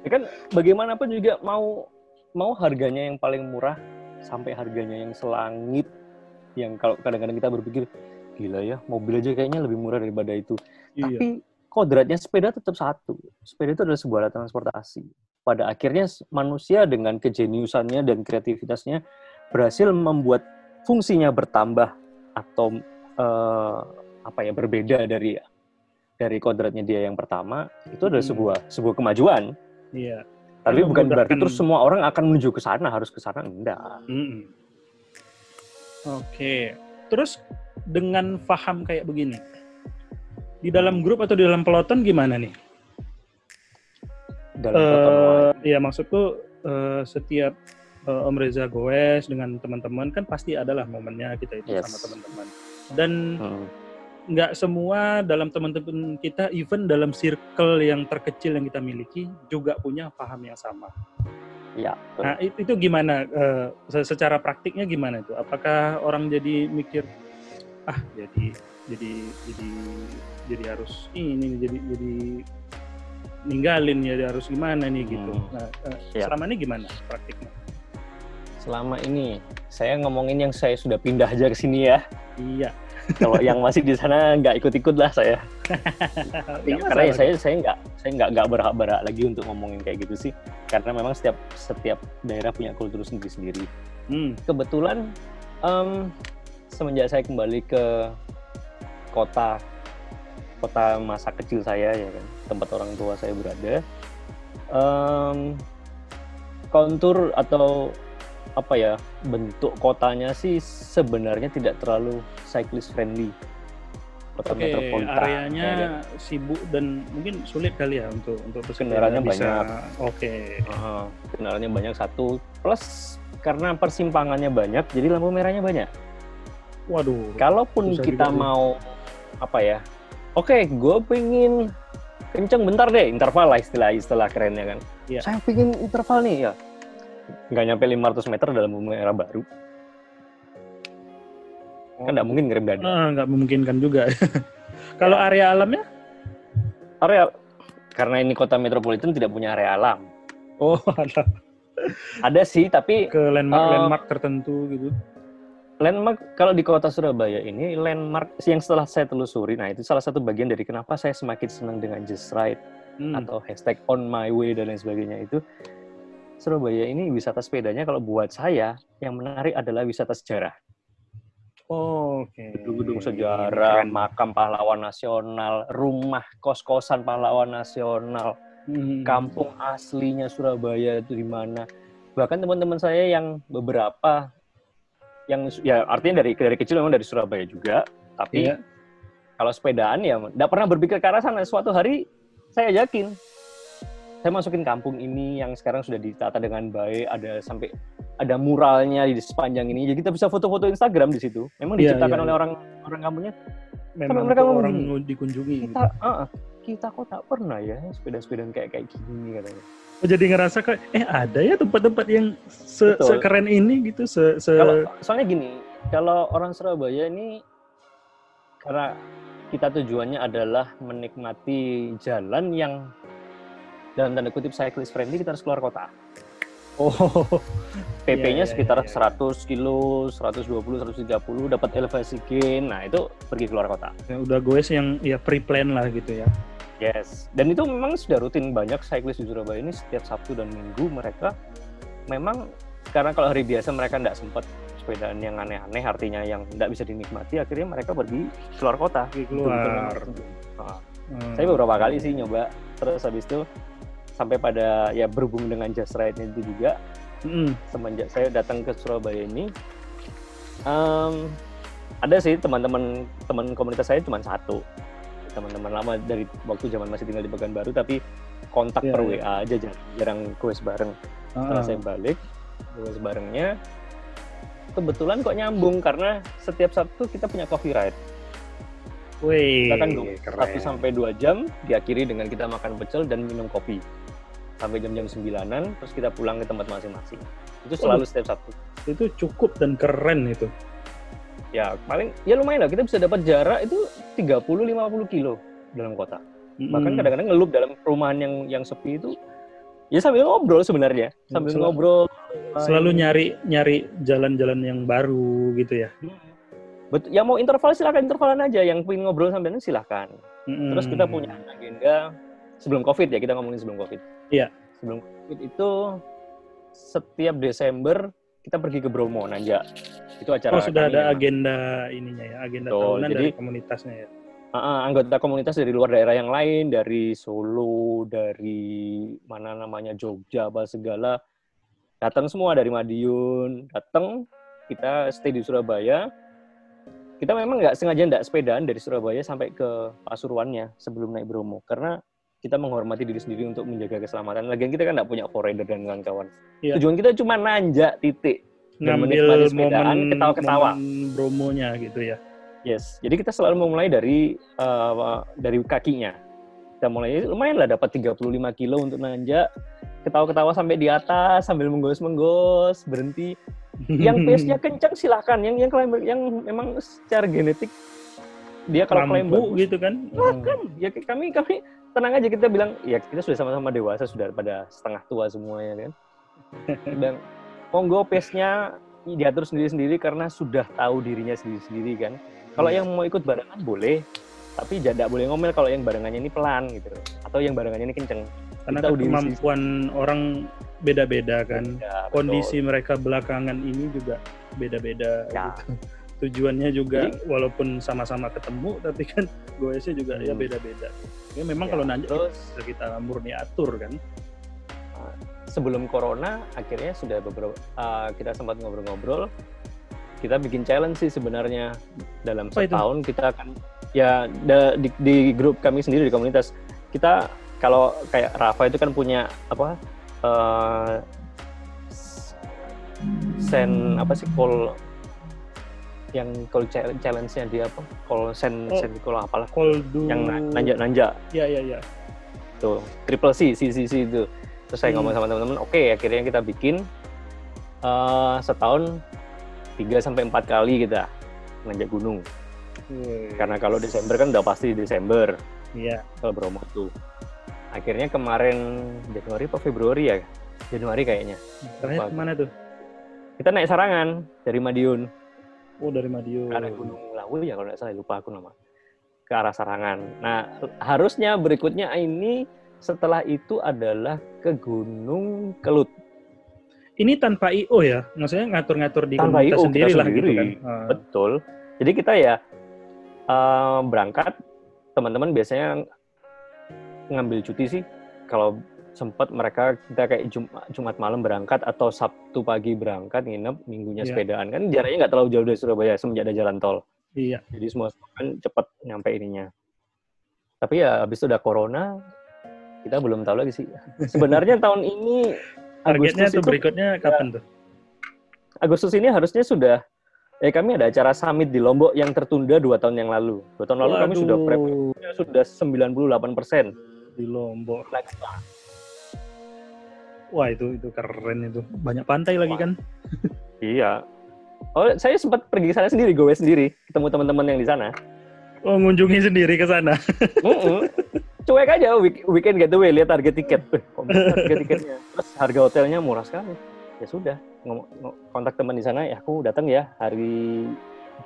Ya kan bagaimanapun juga mau mau harganya yang paling murah sampai harganya yang selangit yang kalau kadang-kadang kita berpikir gila ya mobil aja kayaknya lebih murah daripada itu. Iya. Tapi kodratnya sepeda tetap satu. Sepeda itu adalah sebuah alat transportasi. Pada akhirnya manusia dengan kejeniusannya dan kreativitasnya berhasil membuat fungsinya bertambah atau uh, apa ya berbeda dari dari kodratnya dia yang pertama itu adalah hmm. sebuah sebuah kemajuan. Iya. Tapi bukan berarti terus semua orang akan menuju ke sana harus ke sana enggak. Hmm. Oke. Terus dengan paham kayak begini, di dalam grup atau di dalam peloton gimana nih? Dalam uh, ya maksudku uh, setiap uh, Om Reza goes dengan teman-teman kan pasti adalah momennya kita itu yes. sama teman-teman. Dan hmm nggak semua dalam teman-teman kita, even dalam circle yang terkecil yang kita miliki juga punya paham yang sama. Ya. Nah itu, itu gimana? Uh, secara praktiknya gimana itu? Apakah orang jadi mikir, ah jadi jadi jadi jadi harus ini jadi jadi ninggalin ya harus gimana nih gitu. Hmm. Nah uh, ya. selama ini gimana praktiknya? Selama ini saya ngomongin yang saya sudah pindah aja ke sini ya. Iya kalau yang masih di sana nggak ikut-ikut lah saya. ya, karena ya saya saya nggak saya nggak nggak berhak-berhak lagi untuk ngomongin kayak gitu sih. Karena memang setiap setiap daerah punya kultur sendiri-sendiri. Hmm. Kebetulan Um, semenjak saya kembali ke kota kota masa kecil saya ya kan tempat orang tua saya berada um, kontur atau apa ya bentuk kotanya sih sebenarnya tidak terlalu cyclist friendly. Kota Oke, metropolitan areanya ya, kan? sibuk dan mungkin sulit kali ya untuk untuk kendaraannya banyak. Oke. Uh, kendaraannya banyak satu. Plus karena persimpangannya banyak jadi lampu merahnya banyak. Waduh kalaupun kita mau apa ya oke okay, gue pengen kenceng bentar deh interval lah istilah istilah kerennya kan. Ya. saya pengen interval nih ya nggak nyampe 500 meter dalam bumi era baru. Kan nggak mungkin ngirim dana. Ah, nggak memungkinkan juga. Kalau ya. area alamnya? Area karena ini kota metropolitan tidak punya area alam. Oh ada. Ada sih tapi ke landmark uh, landmark tertentu gitu. landmark kalau di kota Surabaya ini landmark yang setelah saya telusuri, nah itu salah satu bagian dari kenapa saya semakin senang dengan Just Right hmm. atau hashtag On My Way dan lain sebagainya itu Surabaya ini wisata sepedanya kalau buat saya yang menarik adalah wisata sejarah. Oh, oke. Okay. Gedung-gedung sejarah, Keren. makam pahlawan nasional, rumah kos-kosan pahlawan nasional, hmm. kampung aslinya Surabaya itu di mana. Bahkan teman-teman saya yang beberapa yang ya artinya dari dari kecil memang dari Surabaya juga, tapi yeah. kalau sepedaan ya tidak pernah berpikir ke arah sana. Suatu hari saya yakin saya masukin kampung ini yang sekarang sudah ditata dengan baik, ada sampai ada muralnya di sepanjang ini, jadi kita bisa foto-foto Instagram di situ. Memang yeah, diciptakan yeah, oleh yeah. orang orang kampungnya. Memang mereka orang dikunjungi. Kita, uh, kita kok tak pernah ya sepeda-sepedaan kayak kayak gini katanya jadi ngerasa kayak eh ada ya tempat-tempat yang se sekeren ini gitu se, se... Kalau, soalnya gini kalau orang Surabaya ini karena kita tujuannya adalah menikmati jalan yang dalam tanda kutip cyclist friendly kita harus keluar kota. Oh, PP-nya iya, iya, sekitar iya, iya. 100 kilo, 120, 130 dapat elevasi gain. Nah, itu pergi keluar kota. Ya, udah gue yang ya pre-plan lah gitu ya. Yes, dan itu memang sudah rutin banyak cyclist di Surabaya ini setiap Sabtu dan Minggu mereka memang karena kalau hari biasa mereka tidak sempat sepedaan yang aneh-aneh artinya yang tidak bisa dinikmati akhirnya mereka pergi keluar kota keluar nah, hmm. saya beberapa kali sih nyoba terus habis itu sampai pada ya berhubung dengan just ride itu juga hmm. semenjak saya datang ke Surabaya ini um, ada sih teman-teman teman komunitas saya cuma satu teman-teman lama dari waktu zaman masih tinggal di Pekanbaru tapi kontak yeah, per yeah. WA aja jarang, jarang kuis bareng. Uh-huh. Setelah saya balik kuis barengnya kebetulan kok nyambung karena setiap Sabtu kita punya coffee ride. Wih, kita kan satu sampai dua jam diakhiri dengan kita makan pecel dan minum kopi sampai jam-jam sembilanan terus kita pulang ke tempat masing-masing. Itu selalu oh, setiap Sabtu itu cukup dan keren itu. Ya paling ya lumayan lah. Kita bisa dapat jarak itu 30-50 kilo dalam kota. Hmm. bahkan kadang-kadang ngelup dalam perumahan yang yang sepi itu ya sambil ngobrol sebenarnya. Sambil Sel ngobrol selalu nyari nyari jalan-jalan yang baru gitu ya? Betul ya mau interval silahkan intervalan aja. Yang pengen ngobrol sambil silahkan hmm. terus kita punya agenda sebelum covid ya. Kita ngomongin sebelum covid iya. Sebelum covid itu setiap Desember kita pergi ke Bromo nanjak itu acara oh sudah ada agenda ininya ya agenda Tuh, tahunan jadi, dari komunitasnya ya? Uh, anggota komunitas dari luar daerah yang lain dari Solo dari mana namanya Jogja apa segala datang semua dari Madiun. Datang kita stay di Surabaya. Kita memang nggak sengaja nggak sepedaan dari Surabaya sampai ke Pasuruannya sebelum naik Bromo karena kita menghormati diri sendiri untuk menjaga keselamatan. Lagian kita kan nggak punya forader dan kawan-kawan. Ya. Tujuan kita cuma nanjak titik. Ngambil momen ketawa-ketawa. bromonya gitu ya. Yes. Jadi kita selalu memulai dari uh, dari kakinya. Kita mulai lumayan lah dapat 35 kilo untuk nanjak. Ketawa-ketawa sampai di atas sambil menggos-menggos, berhenti. Yang pace-nya kencang silahkan. Yang yang yang memang secara genetik dia kalau klaim gitu kan. Silahkan. Ya kami kami tenang aja kita bilang ya kita sudah sama-sama dewasa sudah pada setengah tua semuanya kan? Dan monggo pace-nya diatur sendiri-sendiri karena sudah tahu dirinya sendiri-sendiri kan? Kalau yang mau ikut barengan boleh. Tapi tidak boleh ngomel kalau yang barengannya ini pelan gitu. Atau yang barengannya ini kenceng. Karena kan kemampuan orang beda-beda kan? Beda, kondisi betul. mereka belakangan ini juga beda-beda ya. gitu. Tujuannya juga Jadi, walaupun sama-sama ketemu tapi kan goesnya juga ya hmm. ya beda-beda. Ya memang ya, kalau nanti terus? kita murni atur kan? Ah, sebelum corona akhirnya sudah beberapa uh, kita sempat ngobrol-ngobrol. Kita bikin challenge sih sebenarnya. Dalam Apa setahun itu? kita akan ya di, di grup kami sendiri di komunitas kita kalau kayak Rafa itu kan punya apa uh, sen apa sih call yang call challenge-nya dia apa? Call sen oh, sen call apalah. Call do yang nanjak nanjak ya ya ya. Tuh triple C C C, C itu. Terus saya hmm. ngomong sama teman-teman oke okay, akhirnya kita bikin uh, setahun 3 sampai empat kali kita nanjak gunung. Hmm. karena kalau Desember kan udah pasti Desember. Iya. Kalau Bromo tuh. Akhirnya kemarin Januari atau Februari ya? Januari kayaknya. Terakhir ke mana tuh? Kita naik Sarangan dari Madiun. Oh dari Madiun. Ke arah Gunung Lawu ya kalau nggak salah lupa aku nama. Ke arah Sarangan. Nah harusnya berikutnya ini setelah itu adalah ke Gunung Kelut. Ini tanpa IO ya, maksudnya ngatur-ngatur di tanpa IO sendiri lah gitu kan. Ah. Betul. Jadi kita ya uh, berangkat, teman-teman biasanya ngambil cuti sih. Kalau sempat mereka kita kayak Jumat, Jumat malam berangkat atau Sabtu pagi berangkat nginep minggunya yeah. sepedaan kan jaraknya nggak terlalu jauh dari Surabaya semenjak ada jalan tol. Iya. Jadi semua kan cepat nyampe ininya. Tapi ya habis itu udah corona kita belum tahu lagi sih. Sebenarnya tahun ini targetnya tuh berikutnya kapan tuh? Agustus ini harusnya sudah eh kami ada acara summit di Lombok yang tertunda dua tahun yang lalu. Dua tahun lalu Waduh. kami sudah prep sudah 98 persen di Lombok. Wah itu itu keren itu. Banyak pantai lagi kan? iya. Oh saya sempat pergi ke sana sendiri, gue sendiri, ketemu teman-teman yang di sana. Oh ngunjungi sendiri ke sana. Cuek aja week, weekend getaway lihat harga tiket. harga tiketnya. Terus harga hotelnya murah sekali. Ya sudah, kontak teman di sana ya aku datang ya hari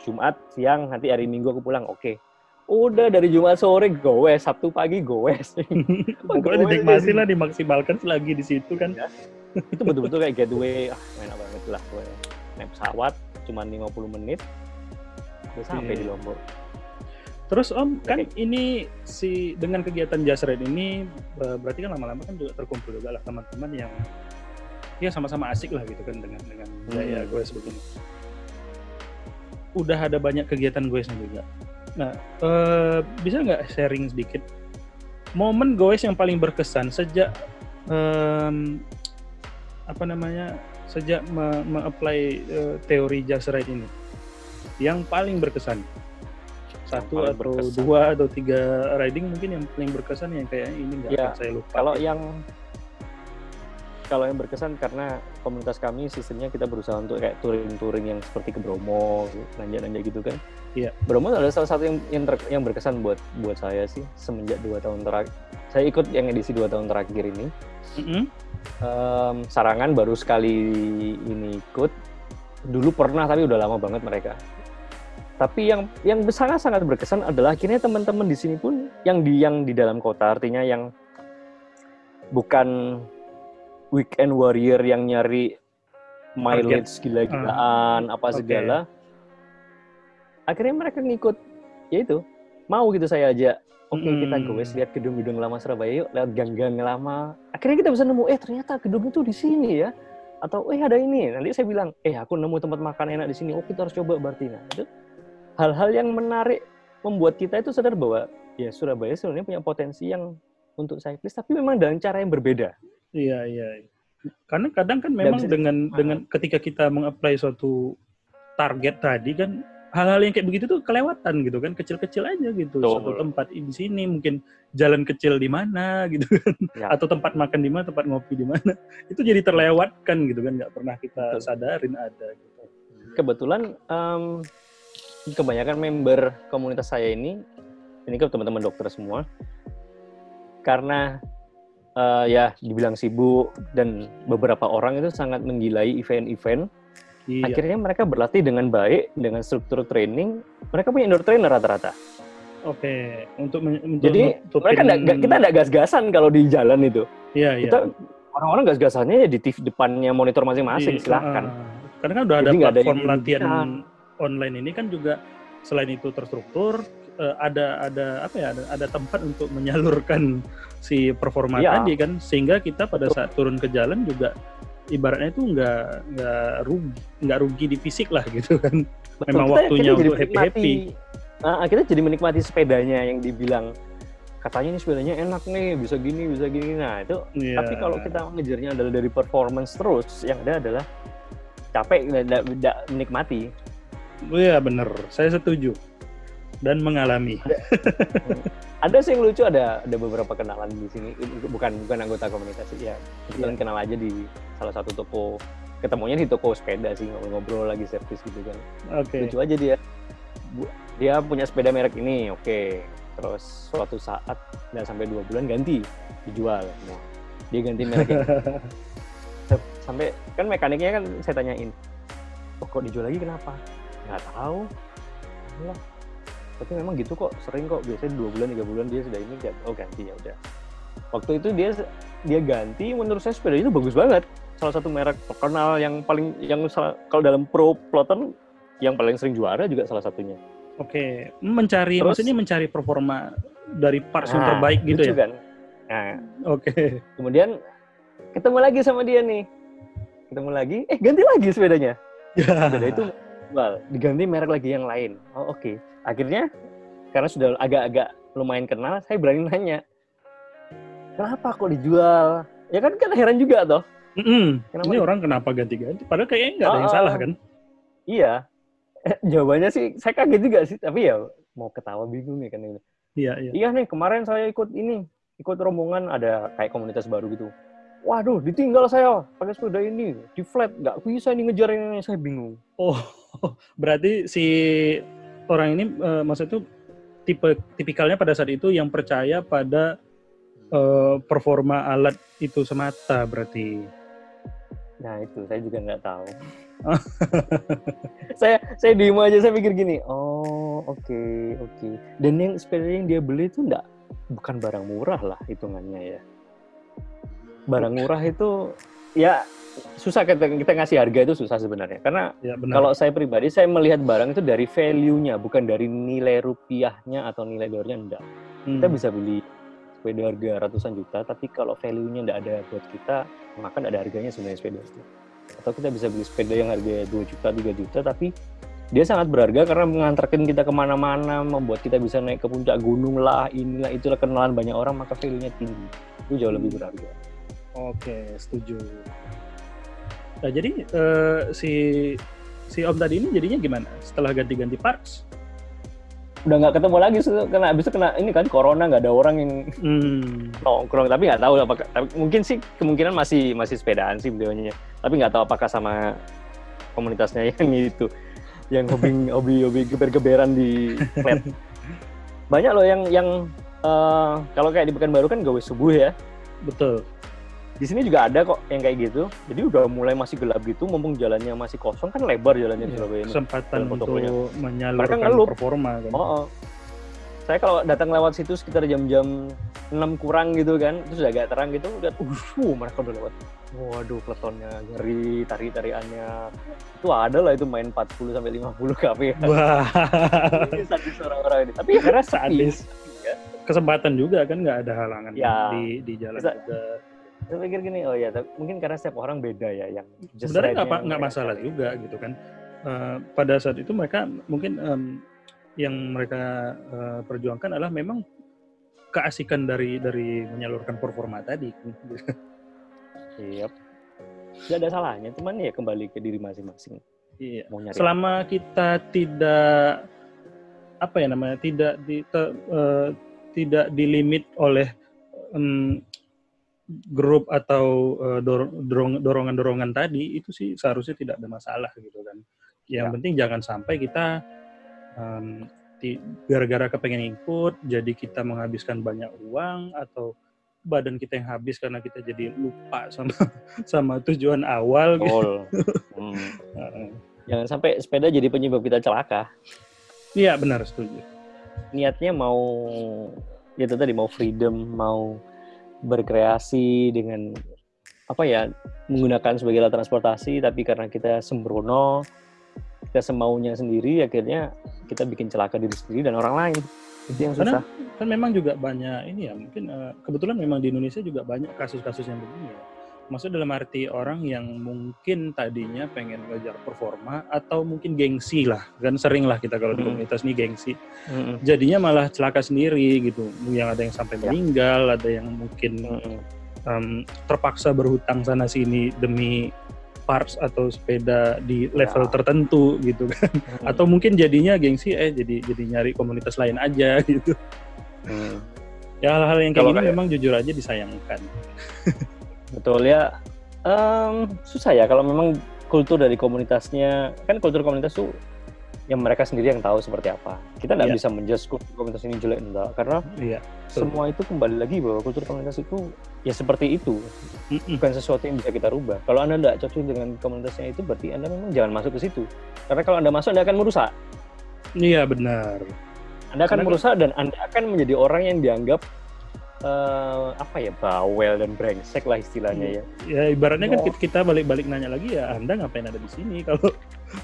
Jumat siang nanti hari Minggu aku pulang. Oke. Okay Udah dari Jumat sore gowes, Sabtu pagi gowes. Pokoknya dinikmati lah, dimaksimalkan selagi di situ kan. Ya. Itu betul-betul kayak getaway, ah enak banget lah gue. Naik pesawat cuma 50 menit, udah sampai yeah. di Lombok. Terus Om, kan okay. ini si dengan kegiatan Jasred ini berarti kan lama-lama kan juga terkumpul juga lah teman-teman yang ya sama-sama asik lah gitu kan dengan dengan gaya hmm. gue sebetulnya. Udah ada banyak kegiatan gue juga Nah, uh, bisa nggak sharing sedikit momen goes yang paling berkesan sejak um, apa namanya sejak me-apply uh, teori just right ini? Yang paling berkesan? Satu paling atau berkesan. dua atau tiga riding mungkin yang paling berkesan yang kayak ini nggak ya, saya lupa. kalau yang kalau yang berkesan karena komunitas kami sistemnya kita berusaha untuk kayak touring-touring yang seperti ke Bromo, nanjak-nanjak gitu kan. Iya. Bromo adalah salah satu yang yang, ter, yang berkesan buat buat saya sih semenjak dua tahun terakhir. Saya ikut yang edisi dua tahun terakhir ini. Mm -hmm. um, Sarangan baru sekali ini ikut. Dulu pernah tapi udah lama banget mereka. Tapi yang yang sangat-sangat berkesan adalah akhirnya teman-teman di sini pun yang di yang di dalam kota artinya yang bukan weekend warrior yang nyari mileage gila-gilaan uh, apa okay. segala. Akhirnya mereka ngikut ya itu. Mau gitu saya aja. Oke okay, hmm. kita gue lihat gedung-gedung lama Surabaya yuk lihat gang-gang lama. Akhirnya kita bisa nemu eh ternyata gedung itu di sini ya. Atau eh ada ini. Nanti saya bilang eh aku nemu tempat makan enak di sini. Oh kita harus coba berarti. Nah itu hal-hal yang menarik membuat kita itu sadar bahwa ya Surabaya sebenarnya punya potensi yang untuk cyclist tapi memang dengan cara yang berbeda Iya, iya. Karena kadang kan memang bisa, dengan dengan ketika kita mengapply suatu target tadi kan hal-hal yang kayak begitu tuh kelewatan gitu kan kecil-kecil aja gitu Tuh. suatu tempat di sini mungkin jalan kecil di mana gitu kan ya. atau tempat makan di mana tempat ngopi di mana itu jadi terlewatkan gitu kan nggak pernah kita Betul. sadarin ada gitu kebetulan um, kebanyakan member komunitas saya ini ini kan teman-teman dokter semua karena uh, ya dibilang sibuk dan beberapa orang itu sangat menggilai event-event. Iya. Akhirnya mereka berlatih dengan baik dengan struktur training. Mereka punya indoor trainer rata-rata. Oke, untuk, untuk jadi untuk mereka enggak, kita enggak gas-gasan kalau di jalan itu. Iya, iya. Kita orang-orang gas-gasannya ya di TV depannya monitor masing-masing, iya, silahkan. Uh, Karena kan udah Jadi ada platform ada latihan online ini kan juga selain itu terstruktur uh, ada ada apa ya ada, ada tempat untuk menyalurkan si performa ya. tadi kan sehingga kita pada Betul. saat turun ke jalan juga ibaratnya itu nggak nggak rugi nggak rugi di fisik lah gitu kan Betul. memang kita, waktunya kita untuk happy happy nah, kita jadi menikmati sepedanya yang dibilang katanya ini sepedanya enak nih bisa gini bisa gini nah itu yeah. tapi kalau kita ngejarnya adalah dari performance terus yang ada adalah capek tidak menikmati iya bener saya setuju dan mengalami. Ada, ada sih yang lucu ada ada beberapa kenalan di sini bukan bukan anggota komunitas ya kebetulan yeah. kenal aja di salah satu toko ketemunya di toko sepeda sih ngobrol-ngobrol lagi servis gitu kan. Okay. Lucu aja dia dia punya sepeda merek ini oke okay. terus suatu saat nggak sampai dua bulan ganti dijual dia ganti merek ini. sampai kan mekaniknya kan saya tanyain oh, kok dijual lagi kenapa nggak tahu Allah tapi memang gitu kok sering kok. Biasanya dua bulan tiga bulan dia sudah ini oh ganti ya udah. Waktu itu dia dia ganti menurut saya sepeda itu bagus banget. Salah satu merek terkenal yang paling yang kalau dalam pro plotter yang paling sering juara juga salah satunya. Oke mencari Terus, maksudnya mencari performa dari parts nah, yang terbaik gitu ya? kan? Nah. Oke. Kemudian ketemu lagi sama dia nih. Ketemu lagi eh ganti lagi sepedanya. Ya. sepeda itu jual diganti merek lagi yang lain. Oh oke. okay akhirnya karena sudah agak-agak lumayan kenal saya berani nanya kenapa kok dijual? Ya kan kan heran juga toh. Mm -hmm. ini orang kenapa ganti-ganti? Padahal kayaknya nggak ada yang oh, salah kan? Iya. Eh, jawabannya sih saya kaget juga sih tapi ya mau ketawa bingung ya kan ini. Iya iya. Iya nih kemarin saya ikut ini ikut rombongan ada kayak komunitas baru gitu. Waduh ditinggal saya pakai sepeda ini di flat nggak bisa nih ngejar yang saya bingung. Oh berarti si orang ini uh, maksud itu tipe tipikalnya pada saat itu yang percaya pada uh, performa alat itu semata berarti. Nah itu saya juga nggak tahu. saya saya diem aja saya pikir gini, oh oke okay, oke. Okay. Dan yang sepeda yang dia beli itu enggak bukan barang murah lah hitungannya ya. Barang murah itu ya susah kita, kita ngasih harga itu susah sebenarnya. Karena ya, kalau saya pribadi saya melihat barang itu dari value-nya bukan dari nilai rupiahnya atau nilai dolarnya enggak. Hmm. kita bisa beli sepeda harga ratusan juta tapi kalau value-nya enggak ada buat kita maka enggak ada harganya sebenarnya sepeda. Itu atau kita bisa beli sepeda yang harganya 2 juta 3 juta tapi dia sangat berharga karena mengantarkan kita ke mana-mana membuat kita bisa naik ke puncak gunung lah inilah itulah kenalan banyak orang maka value-nya tinggi. Itu jauh lebih berharga. Oke setuju Nah, jadi uh, si si Om tadi ini jadinya gimana setelah ganti-ganti parts? Udah nggak ketemu lagi, kena habis itu kena ini kan corona nggak ada orang yang hmm. nongkrong, tapi nggak tahu apakah tapi mungkin sih kemungkinan masih masih sepedaan sih beliaunya, tapi nggak tahu apakah sama komunitasnya yang itu yang hobi hobi hobi geber-geberan di flat. Banyak loh yang yang uh, kalau kayak di Pekanbaru kan gawe subuh ya. Betul di sini juga ada kok yang kayak gitu. Jadi udah mulai masih gelap gitu mumpung jalannya masih kosong kan lebar jalannya di iya, Surabaya ini. kesempatan untuk menyalurkan performa kan? Oh, oh. saya kalau datang lewat situ sekitar jam-jam 6 kurang gitu kan itu sudah agak terang gitu udah uh mereka udah lewat. Waduh peletonnya ngeri tari-tariannya itu ada lah itu main 40 sampai 50 kafe wah. Ini sadis orang-orang ini. Tapi ya karena sadis ya. kesempatan juga kan nggak ada halangan ya. di di jalan Bisa, juga saya pikir gini oh ya mungkin karena setiap orang beda ya yang sebenarnya nggak nggak masalah juga gitu kan uh, pada saat itu mereka mungkin um, yang mereka uh, perjuangkan adalah memang keasikan dari dari menyalurkan performa tadi Iya. Tidak ada salahnya, cuman ya kembali ke diri masing-masing. Iya. Mau nyari Selama apa? kita tidak apa ya namanya tidak di, te, uh, tidak dilimit oleh um, grup atau uh, dorongan-dorongan tadi itu sih seharusnya tidak ada masalah gitu kan. Yang ya. penting jangan sampai kita um, gara-gara kepengen ikut jadi kita menghabiskan banyak uang atau badan kita yang habis karena kita jadi lupa sama sama tujuan awal gitu. Hmm. Jangan sampai sepeda jadi penyebab kita celaka. Iya benar setuju. Niatnya mau ya itu tadi mau freedom, mau berkreasi dengan apa ya menggunakan sebagai alat transportasi tapi karena kita sembrono kita semaunya sendiri akhirnya kita bikin celaka diri sendiri dan orang lain. Itu yang susah. Karena, kan memang juga banyak ini ya mungkin uh, kebetulan memang di Indonesia juga banyak kasus-kasus yang begini ya maksud dalam arti orang yang mungkin tadinya pengen ngejar performa atau mungkin gengsi lah kan sering lah kita kalau di komunitas ini gengsi hmm. jadinya malah celaka sendiri gitu yang ada yang sampai ya. meninggal ada yang mungkin hmm. um, terpaksa berhutang sana sini demi parts atau sepeda di level ya. tertentu gitu kan hmm. atau mungkin jadinya gengsi eh jadi jadi nyari komunitas lain aja gitu hmm. ya hal-hal yang kayak Kalau gini kayak... memang jujur aja disayangkan betul ya um, susah ya kalau memang kultur dari komunitasnya kan kultur komunitas tuh yang mereka sendiri yang tahu seperti apa. Kita nggak yeah. bisa menjudge komunitas ini jelek enggak, karena yeah. semua itu kembali lagi bahwa kultur komunitas itu ya seperti itu, mm -mm. bukan sesuatu yang bisa kita rubah. Kalau anda nggak cocok dengan komunitasnya itu, berarti anda memang jangan masuk ke situ. Karena kalau anda masuk, anda akan merusak. Iya benar. Anda akan karena merusak dan anda akan menjadi orang yang dianggap uh, apa ya bawel dan brengsek lah istilahnya ya. Ya ibaratnya kan oh. kan kita balik-balik nanya lagi ya Anda ngapain ada di sini kalau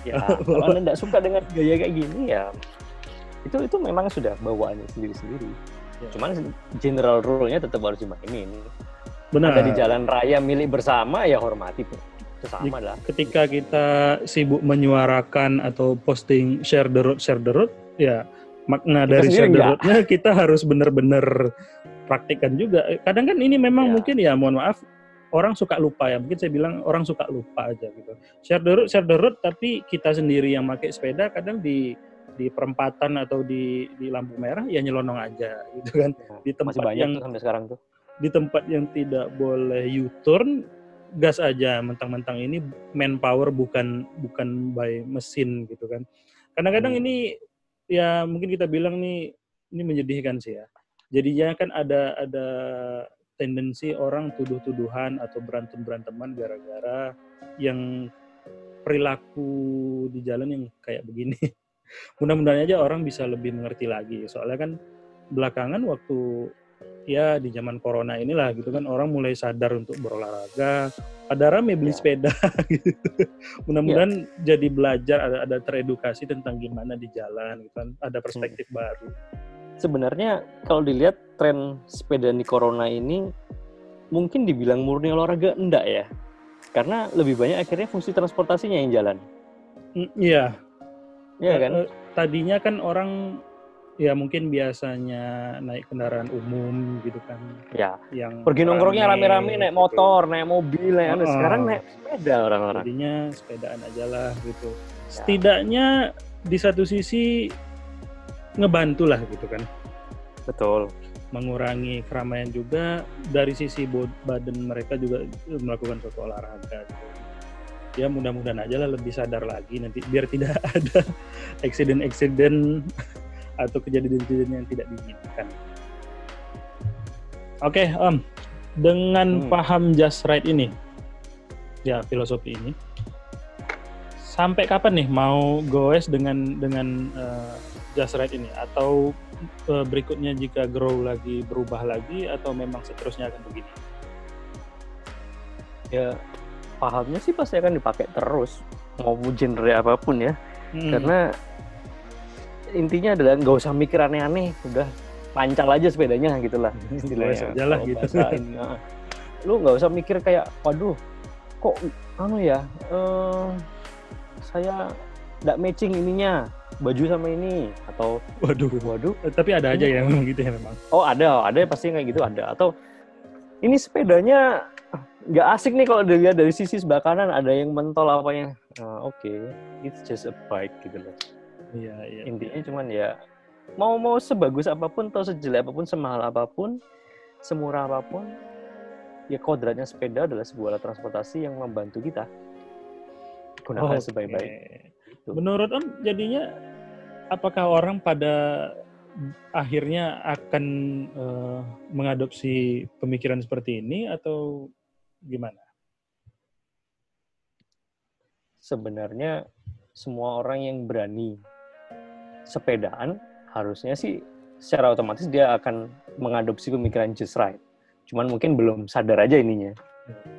ya kalau Anda tidak suka dengan gaya kayak gini ya itu itu memang sudah bawaannya sendiri-sendiri. Ya. Cuman general rule-nya tetap harus dimainin. Benar. Ada di jalan raya milik bersama ya hormati sama lah. Ketika kita sibuk menyuarakan atau posting share the road share the road ya makna kita dari share the road-nya kita harus benar-benar praktikkan juga. Kadang kan ini memang ya. mungkin ya mohon maaf orang suka lupa ya. Mungkin saya bilang orang suka lupa aja gitu. Share the road, share the road tapi kita sendiri yang pakai sepeda kadang di di perempatan atau di di lampu merah ya nyelonong aja gitu kan. Ya, di tempat yang sampai sekarang tuh. Di tempat yang tidak boleh U-turn gas aja mentang-mentang ini manpower bukan bukan by mesin gitu kan. Kadang-kadang hmm. ini ya mungkin kita bilang nih ini menyedihkan sih ya jadinya kan ada ada tendensi orang tuduh-tuduhan atau berantem-beranteman gara-gara yang perilaku di jalan yang kayak begini. Mudah-mudahan aja orang bisa lebih mengerti lagi. Soalnya kan belakangan waktu ya di zaman corona inilah gitu kan orang mulai sadar untuk berolahraga. Ada rame beli ya. sepeda gitu. Mudah-mudahan ya. jadi belajar ada ada teredukasi tentang gimana di jalan gitu kan. Ada perspektif hmm. baru sebenarnya kalau dilihat tren sepeda di corona ini mungkin dibilang murni olahraga enggak ya? Karena lebih banyak akhirnya fungsi transportasinya yang jalan. Mm, iya. Iya kan? Eh, tadinya kan orang ya mungkin biasanya naik kendaraan umum gitu kan. Ya. Yang pergi nongkrongnya rame-rame naik gitu. motor naik mobil ya oh, sekarang naik sepeda orang-orang. Tadinya sepedaan aja lah gitu. Ya. setidaknya di satu sisi ngebantu lah gitu kan. Betul. Mengurangi keramaian juga dari sisi badan mereka juga melakukan suatu olahraga. Gitu. Ya mudah-mudahan aja lah lebih sadar lagi nanti biar tidak ada eksiden-eksiden atau kejadian-kejadian yang tidak diinginkan. Oke, okay, Om. Dengan hmm. paham just right ini, ya filosofi ini, sampai kapan nih mau goes dengan dengan uh, just right ini? Atau uh, berikutnya jika grow lagi berubah lagi atau memang seterusnya akan begini? Ya pahamnya sih pasti akan dipakai terus mau genre apa pun ya. Hmm. karena intinya adalah nggak usah mikir aneh-aneh udah pancal aja sepedanya gitulah istilahnya. aja lah gitu. nah, lu nggak usah mikir kayak waduh kok anu ya uh, saya nggak matching ininya baju sama ini atau waduh. Waduh. Eh, tapi ada aja yang gitu ya memang. Oh ada ada pasti kayak gitu ada. Atau ini sepedanya nggak asik nih kalau dilihat dari sisi sebelah kanan ada yang mentol apa yang uh, oke okay, it's just a bike gitu loh. Iya iya intinya cuman ya mau mau sebagus apa pun atau sejelek apa pun semahal apa pun semurah apa pun ya kodratnya sepeda adalah sebuah alat transportasi yang membantu kita gunakan okay. sebaik-baik gitu. Menurut Om jadinya apakah orang pada akhirnya akan uh, mengadopsi pemikiran seperti ini atau gimana? Sebenarnya semua orang yang berani sepedaan harusnya sih secara otomatis dia akan mengadopsi pemikiran just right. Cuman mungkin belum sadar aja ininya. Oke.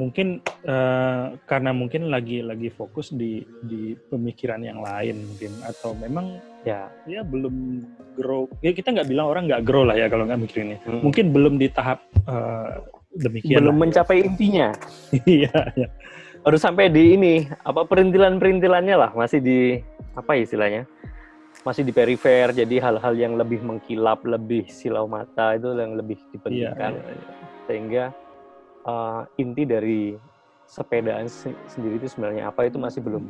Mungkin uh, karena mungkin lagi lagi fokus di di pemikiran yang lain mungkin atau memang ya ya belum grow. Ya kita nggak bilang orang nggak grow lah ya kalau nggak mikirin Hmm. Mungkin belum di tahap uh, demikian. Belum lah. mencapai intinya. Iya, iya. Harus sampai di ini apa perintilan-perintilannya lah masih di apa istilahnya? masih di perifer jadi hal-hal yang lebih mengkilap lebih silau mata itu yang lebih dipentingkan yeah, yeah, yeah. sehingga uh, inti dari sepedaan sendiri itu sebenarnya apa itu masih belum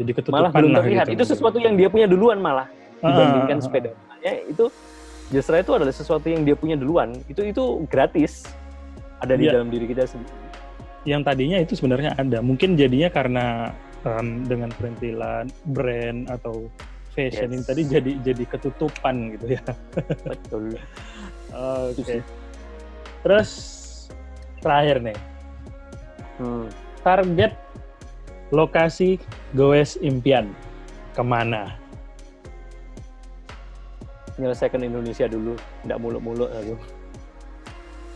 jadi malah belum terlihat gitu. itu sesuatu yang dia punya duluan malah ah, dibandingkan uh, sepeda itu justru itu adalah sesuatu yang dia punya duluan itu itu gratis ada di yeah. dalam diri kita sendiri yang tadinya itu sebenarnya ada mungkin jadinya karena um, dengan perintilan brand atau fashion yes. ini tadi jadi jadi ketutupan gitu ya. Betul. Oke. Okay. Terus terakhir nih. Hmm. Target lokasi goes impian ke mana? Menyelesaikan Indonesia dulu, tidak muluk-muluk aku.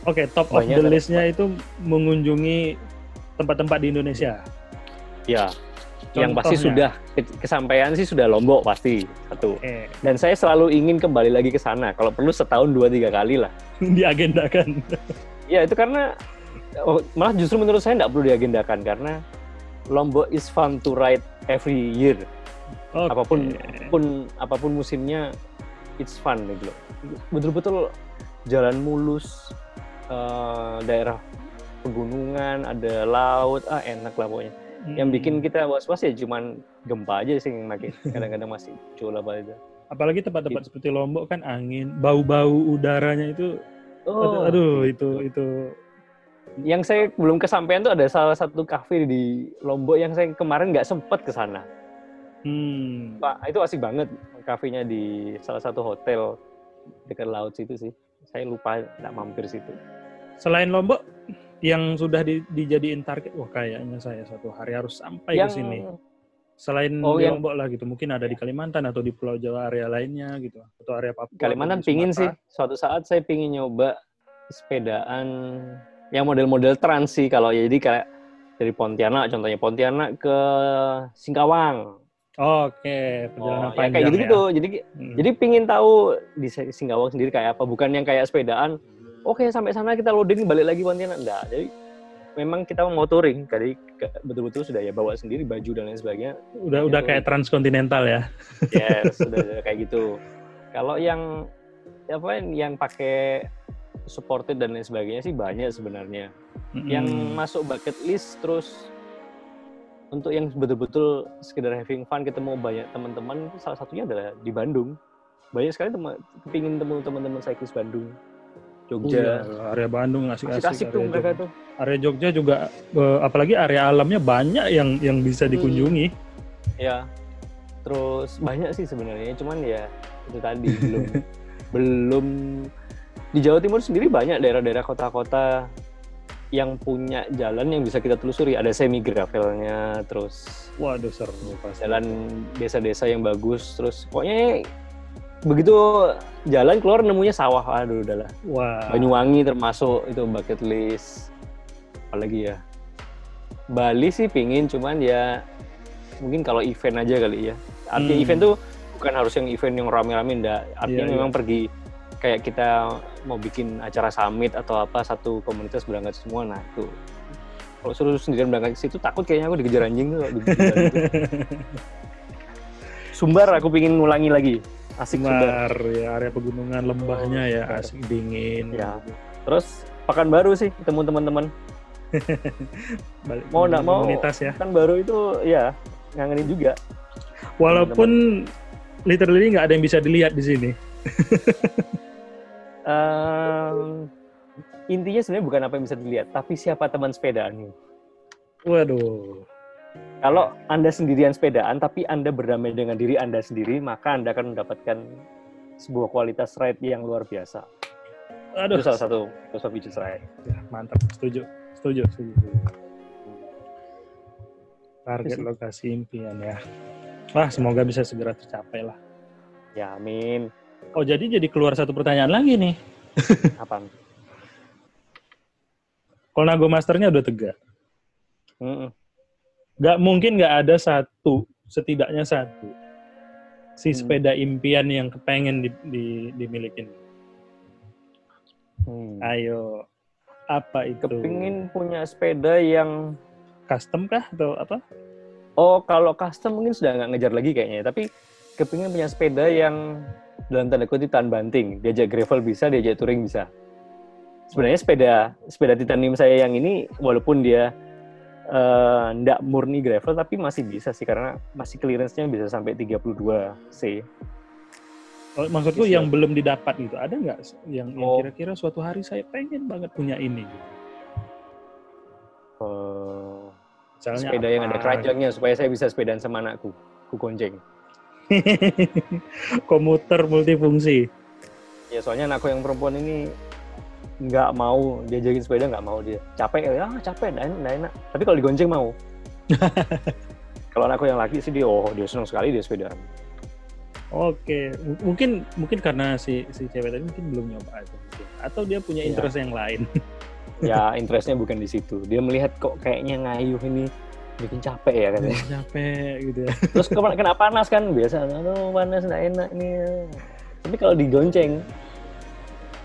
Oke, okay, top Banyak of the list-nya itu mengunjungi tempat-tempat di Indonesia. Ya, yang pasti sudah kesampaian sih sudah Lombok pasti satu. Okay. Dan saya selalu ingin kembali lagi ke sana. Kalau perlu setahun dua tiga kali lah. Diagendakan. ya itu karena oh, malah justru menurut saya tidak perlu diagendakan karena Lombok is fun to ride every year. Okay. Apa pun pun apa pun musimnya it's fun gitu loh. Betul-betul jalan mulus uh, daerah pegunungan, ada laut, ah enak lah pokoknya yang bikin hmm. kita was-was ya cuman gempa aja sih yang makin kadang-kadang masih apa itu. Apalagi tempat-tempat gitu. seperti Lombok kan angin, bau-bau udaranya itu oh, aduh, itu itu yang saya belum kesampaian tuh ada salah satu kafe di Lombok yang saya kemarin nggak sempet ke sana. Hmm. Pak, itu asik banget kafenya di salah satu hotel dekat laut situ sih. Saya lupa nggak mampir situ. Selain Lombok, yang sudah di, dijadiin target wah kayaknya saya satu hari harus sampai yang, ke sini selain oh, di Lombok lah gitu mungkin ada di Kalimantan atau di Pulau Jawa area lainnya gitu atau area Papua Kalimantan pingin sih suatu saat saya pingin nyoba sepedaan yang model-model trans sih kalau ya. Jadi kayak dari Pontianak contohnya Pontianak ke Singkawang. Oke, perjalanan oh, panjang ya kayak gitu gitu. Ya. Jadi hmm. jadi pingin tahu di Singkawang sendiri kayak apa, bukan yang kayak sepedaan oke okay, sampai sana kita loading balik lagi Pontianak. Enggak jadi memang kita mau touring. Jadi betul-betul sudah ya bawa sendiri baju dan lain sebagainya. Udah udah kayak transkontinental ya. Yes sudah kayak gitu. Kalau yang apa yang pakai supported dan lain sebagainya sih banyak sebenarnya hmm. yang masuk bucket list terus untuk yang betul-betul sekedar having fun ketemu banyak teman-teman salah satunya adalah di Bandung banyak sekali teman kepingin temu teman-teman cyclist Bandung Jogja. Iya. area Bandung asik-asik. Asik tuh mereka tuh. Area Jogja juga uh, apalagi area alamnya banyak yang yang bisa hmm. dikunjungi. Hmm. Ya. Terus banyak sih sebenarnya, cuman ya itu tadi belum belum di Jawa Timur sendiri banyak daerah-daerah kota-kota yang punya jalan yang bisa kita telusuri. Ada semi gravelnya, terus waduh seru Jalan desa-desa yang bagus, terus pokoknya begitu jalan keluar nemunya sawah. Aduh udahlah wah. Banyuwangi termasuk itu bucket list. Apalagi ya? Bali sih pingin cuman ya mungkin kalau event aja kali ya. Artinya hmm. event tuh bukan harus yang event yang rame-rame enggak artinya yeah, memang yeah. pergi kayak kita mau bikin acara summit atau apa satu komunitas berangkat semua nah itu kalau suruh sendirian berangkat ke situ takut kayaknya aku dikejar anjing tuh Sumbar aku pingin ngulangi lagi. Asik Mar, ya area pegunungan lembahnya oh, ya asik dingin. ya. Terus pakan baru sih ketemu teman-teman. Mau nggak mau komunitas ya. kan baru itu ya ngangenin juga. Walaupun teman -teman. literally nggak ada yang bisa dilihat di sini um, intinya sebenarnya bukan apa yang bisa dilihat tapi siapa teman sepedaan waduh kalau Anda sendirian sepedaan, tapi Anda berdamai dengan diri Anda sendiri, maka Anda akan mendapatkan sebuah kualitas ride yang luar biasa. Aduh. Itu salah satu filosofi Just Ride. Ya, mantap, setuju. Setuju, setuju. Target lokasi impian ya. Wah, semoga bisa segera tercapai lah. Ya, amin. Oh, jadi jadi keluar satu pertanyaan lagi nih. Apa? Colnago Masternya udah tegak. Mm -mm. Gak mungkin nggak ada satu, setidaknya satu, si hmm. sepeda impian yang kepengen di, di, dimilikin. Hmm. Ayo, apa itu? Kepingin punya sepeda yang custom kah atau apa? Oh, kalau custom mungkin sudah nggak ngejar lagi kayaknya. Tapi kepingin punya sepeda yang dalam tanda kutip tahan banting. Diajak gravel bisa, diajak touring bisa. Sebenarnya sepeda sepeda titanium saya yang ini walaupun dia uh, ndak murni gravel tapi masih bisa sih karena masih clearance-nya bisa sampai 32 C. Oh, maksudku bisa. yang belum didapat gitu, ada nggak yang, oh. kira-kira suatu hari saya pengen banget punya ini? Gitu? Uh, sepeda apa? yang ada keranjangnya supaya saya bisa sepedaan sama anakku, ku gonceng. Komuter multifungsi. Ya soalnya anakku yang perempuan ini nggak mau dia diajakin sepeda nggak mau dia capek ya ah, capek nggak enak, enak tapi kalau digonceng mau kalau anakku yang laki sih dia oh dia senang sekali dia sepeda Oke, mungkin mungkin karena si si cewek tadi mungkin belum nyoba aja atau dia punya iya. interest ya. yang lain. ya, interestnya bukan di situ. Dia melihat kok kayaknya ngayuh ini bikin capek ya katanya. Capek gitu ya. Terus kena panas kan biasa, aduh panas nggak enak nih. Tapi kalau digonceng,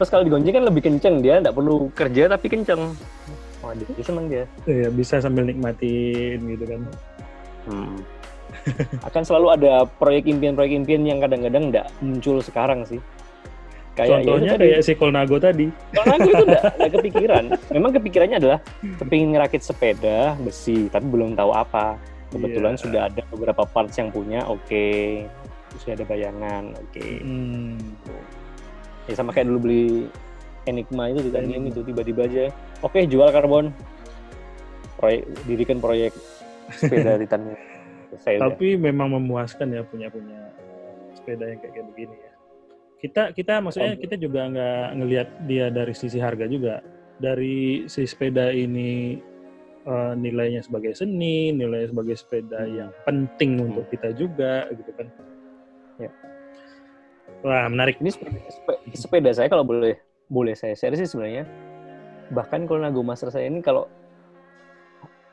Terus kalau digonceng kan lebih kenceng dia, nggak perlu kerja tapi kenceng. Wah, dia, dia seneng dia. Iya, bisa sambil nikmatin gitu kan. Hmm. Akan selalu ada proyek impian-proyek impian yang kadang-kadang nggak muncul sekarang sih. Kayak Contohnya ya kayak si Kolnago tadi. Kolnago itu nggak kepikiran. Memang kepikirannya adalah kepingin ngerakit sepeda besi, tapi belum tahu apa. Kebetulan yeah. sudah ada beberapa parts yang punya, oke. Okay. Sudah ada bayangan, oke. Okay. Hmm ya sama kayak dulu beli Enigma itu juga ini itu tiba-tiba aja oke okay, jual karbon proyek dirikan proyek sepeda Titan tapi udah. memang memuaskan ya punya punya sepeda yang kayak begini ya kita kita maksudnya kita juga nggak ngelihat dia dari sisi harga juga dari si sepeda ini uh, nilainya sebagai seni nilainya sebagai sepeda hmm. yang penting hmm. untuk kita juga gitu kan ya Wah, menarik. Ini sepeda saya kalau boleh boleh saya share sih sebenarnya. Bahkan kalau Nago Master saya ini kalau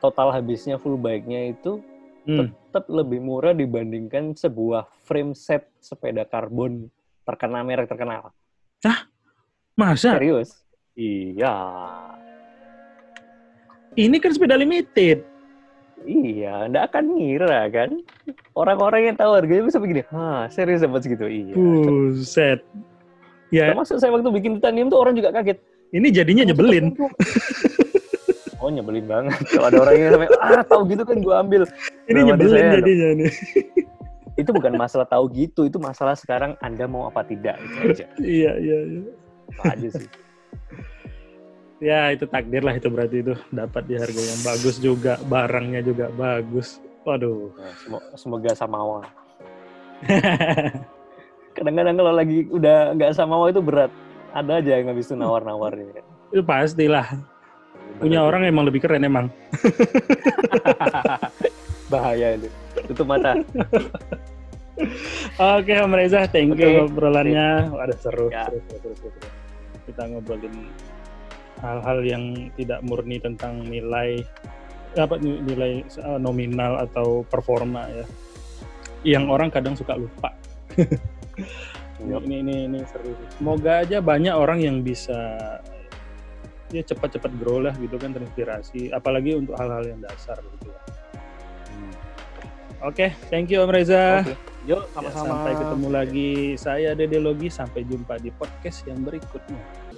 total habisnya full bike-nya itu hmm. tetap lebih murah dibandingkan sebuah frame set sepeda karbon terkenal merek terkenal. Hah? Masa? Serius? Iya. Ini kan sepeda limited. Iya, ndak akan ngira kan. Orang-orang yang tahu harganya bisa begini, ha serius dapat segitu? Iya. Buset. Ya. Termasuk saya waktu bikin titanium tuh orang juga kaget. Ini jadinya nyebelin. oh nyebelin banget. Kalau ada orang yang sampai, ah tahu gitu kan gue ambil. Ini nyebelin saya, jadinya nih. itu bukan masalah tahu gitu, itu masalah sekarang Anda mau apa tidak itu aja. iya, iya, iya. Apa aja sih? Ya itu takdir lah itu berarti itu. Dapat di harga yang bagus juga barangnya juga bagus. Waduh. Ya, semoga samawa kadang-kadang kalau lagi udah nggak samawa itu berat. Ada aja yang habis itu nawar-nawar ya. itu pastilah. Punya orang emang lebih keren emang bahaya itu tutup mata Oke Om Reza, thank you okay. Ada seru, ya. seru, seru, seru, seru. Kita ngobrolin hal-hal yang tidak murni tentang nilai apa nilai eh, nominal atau performa ya yang orang kadang suka lupa ini ini ini seru semoga aja banyak orang yang bisa ya cepat-cepat grow lah gitu kan terinspirasi apalagi untuk hal-hal yang dasar gitu ya. Oke, okay, thank you Om Reza. Okay. Yuk, sama-sama. Ya, sampai ketemu lagi. Saya Dede Logi. Sampai jumpa di podcast yang berikutnya.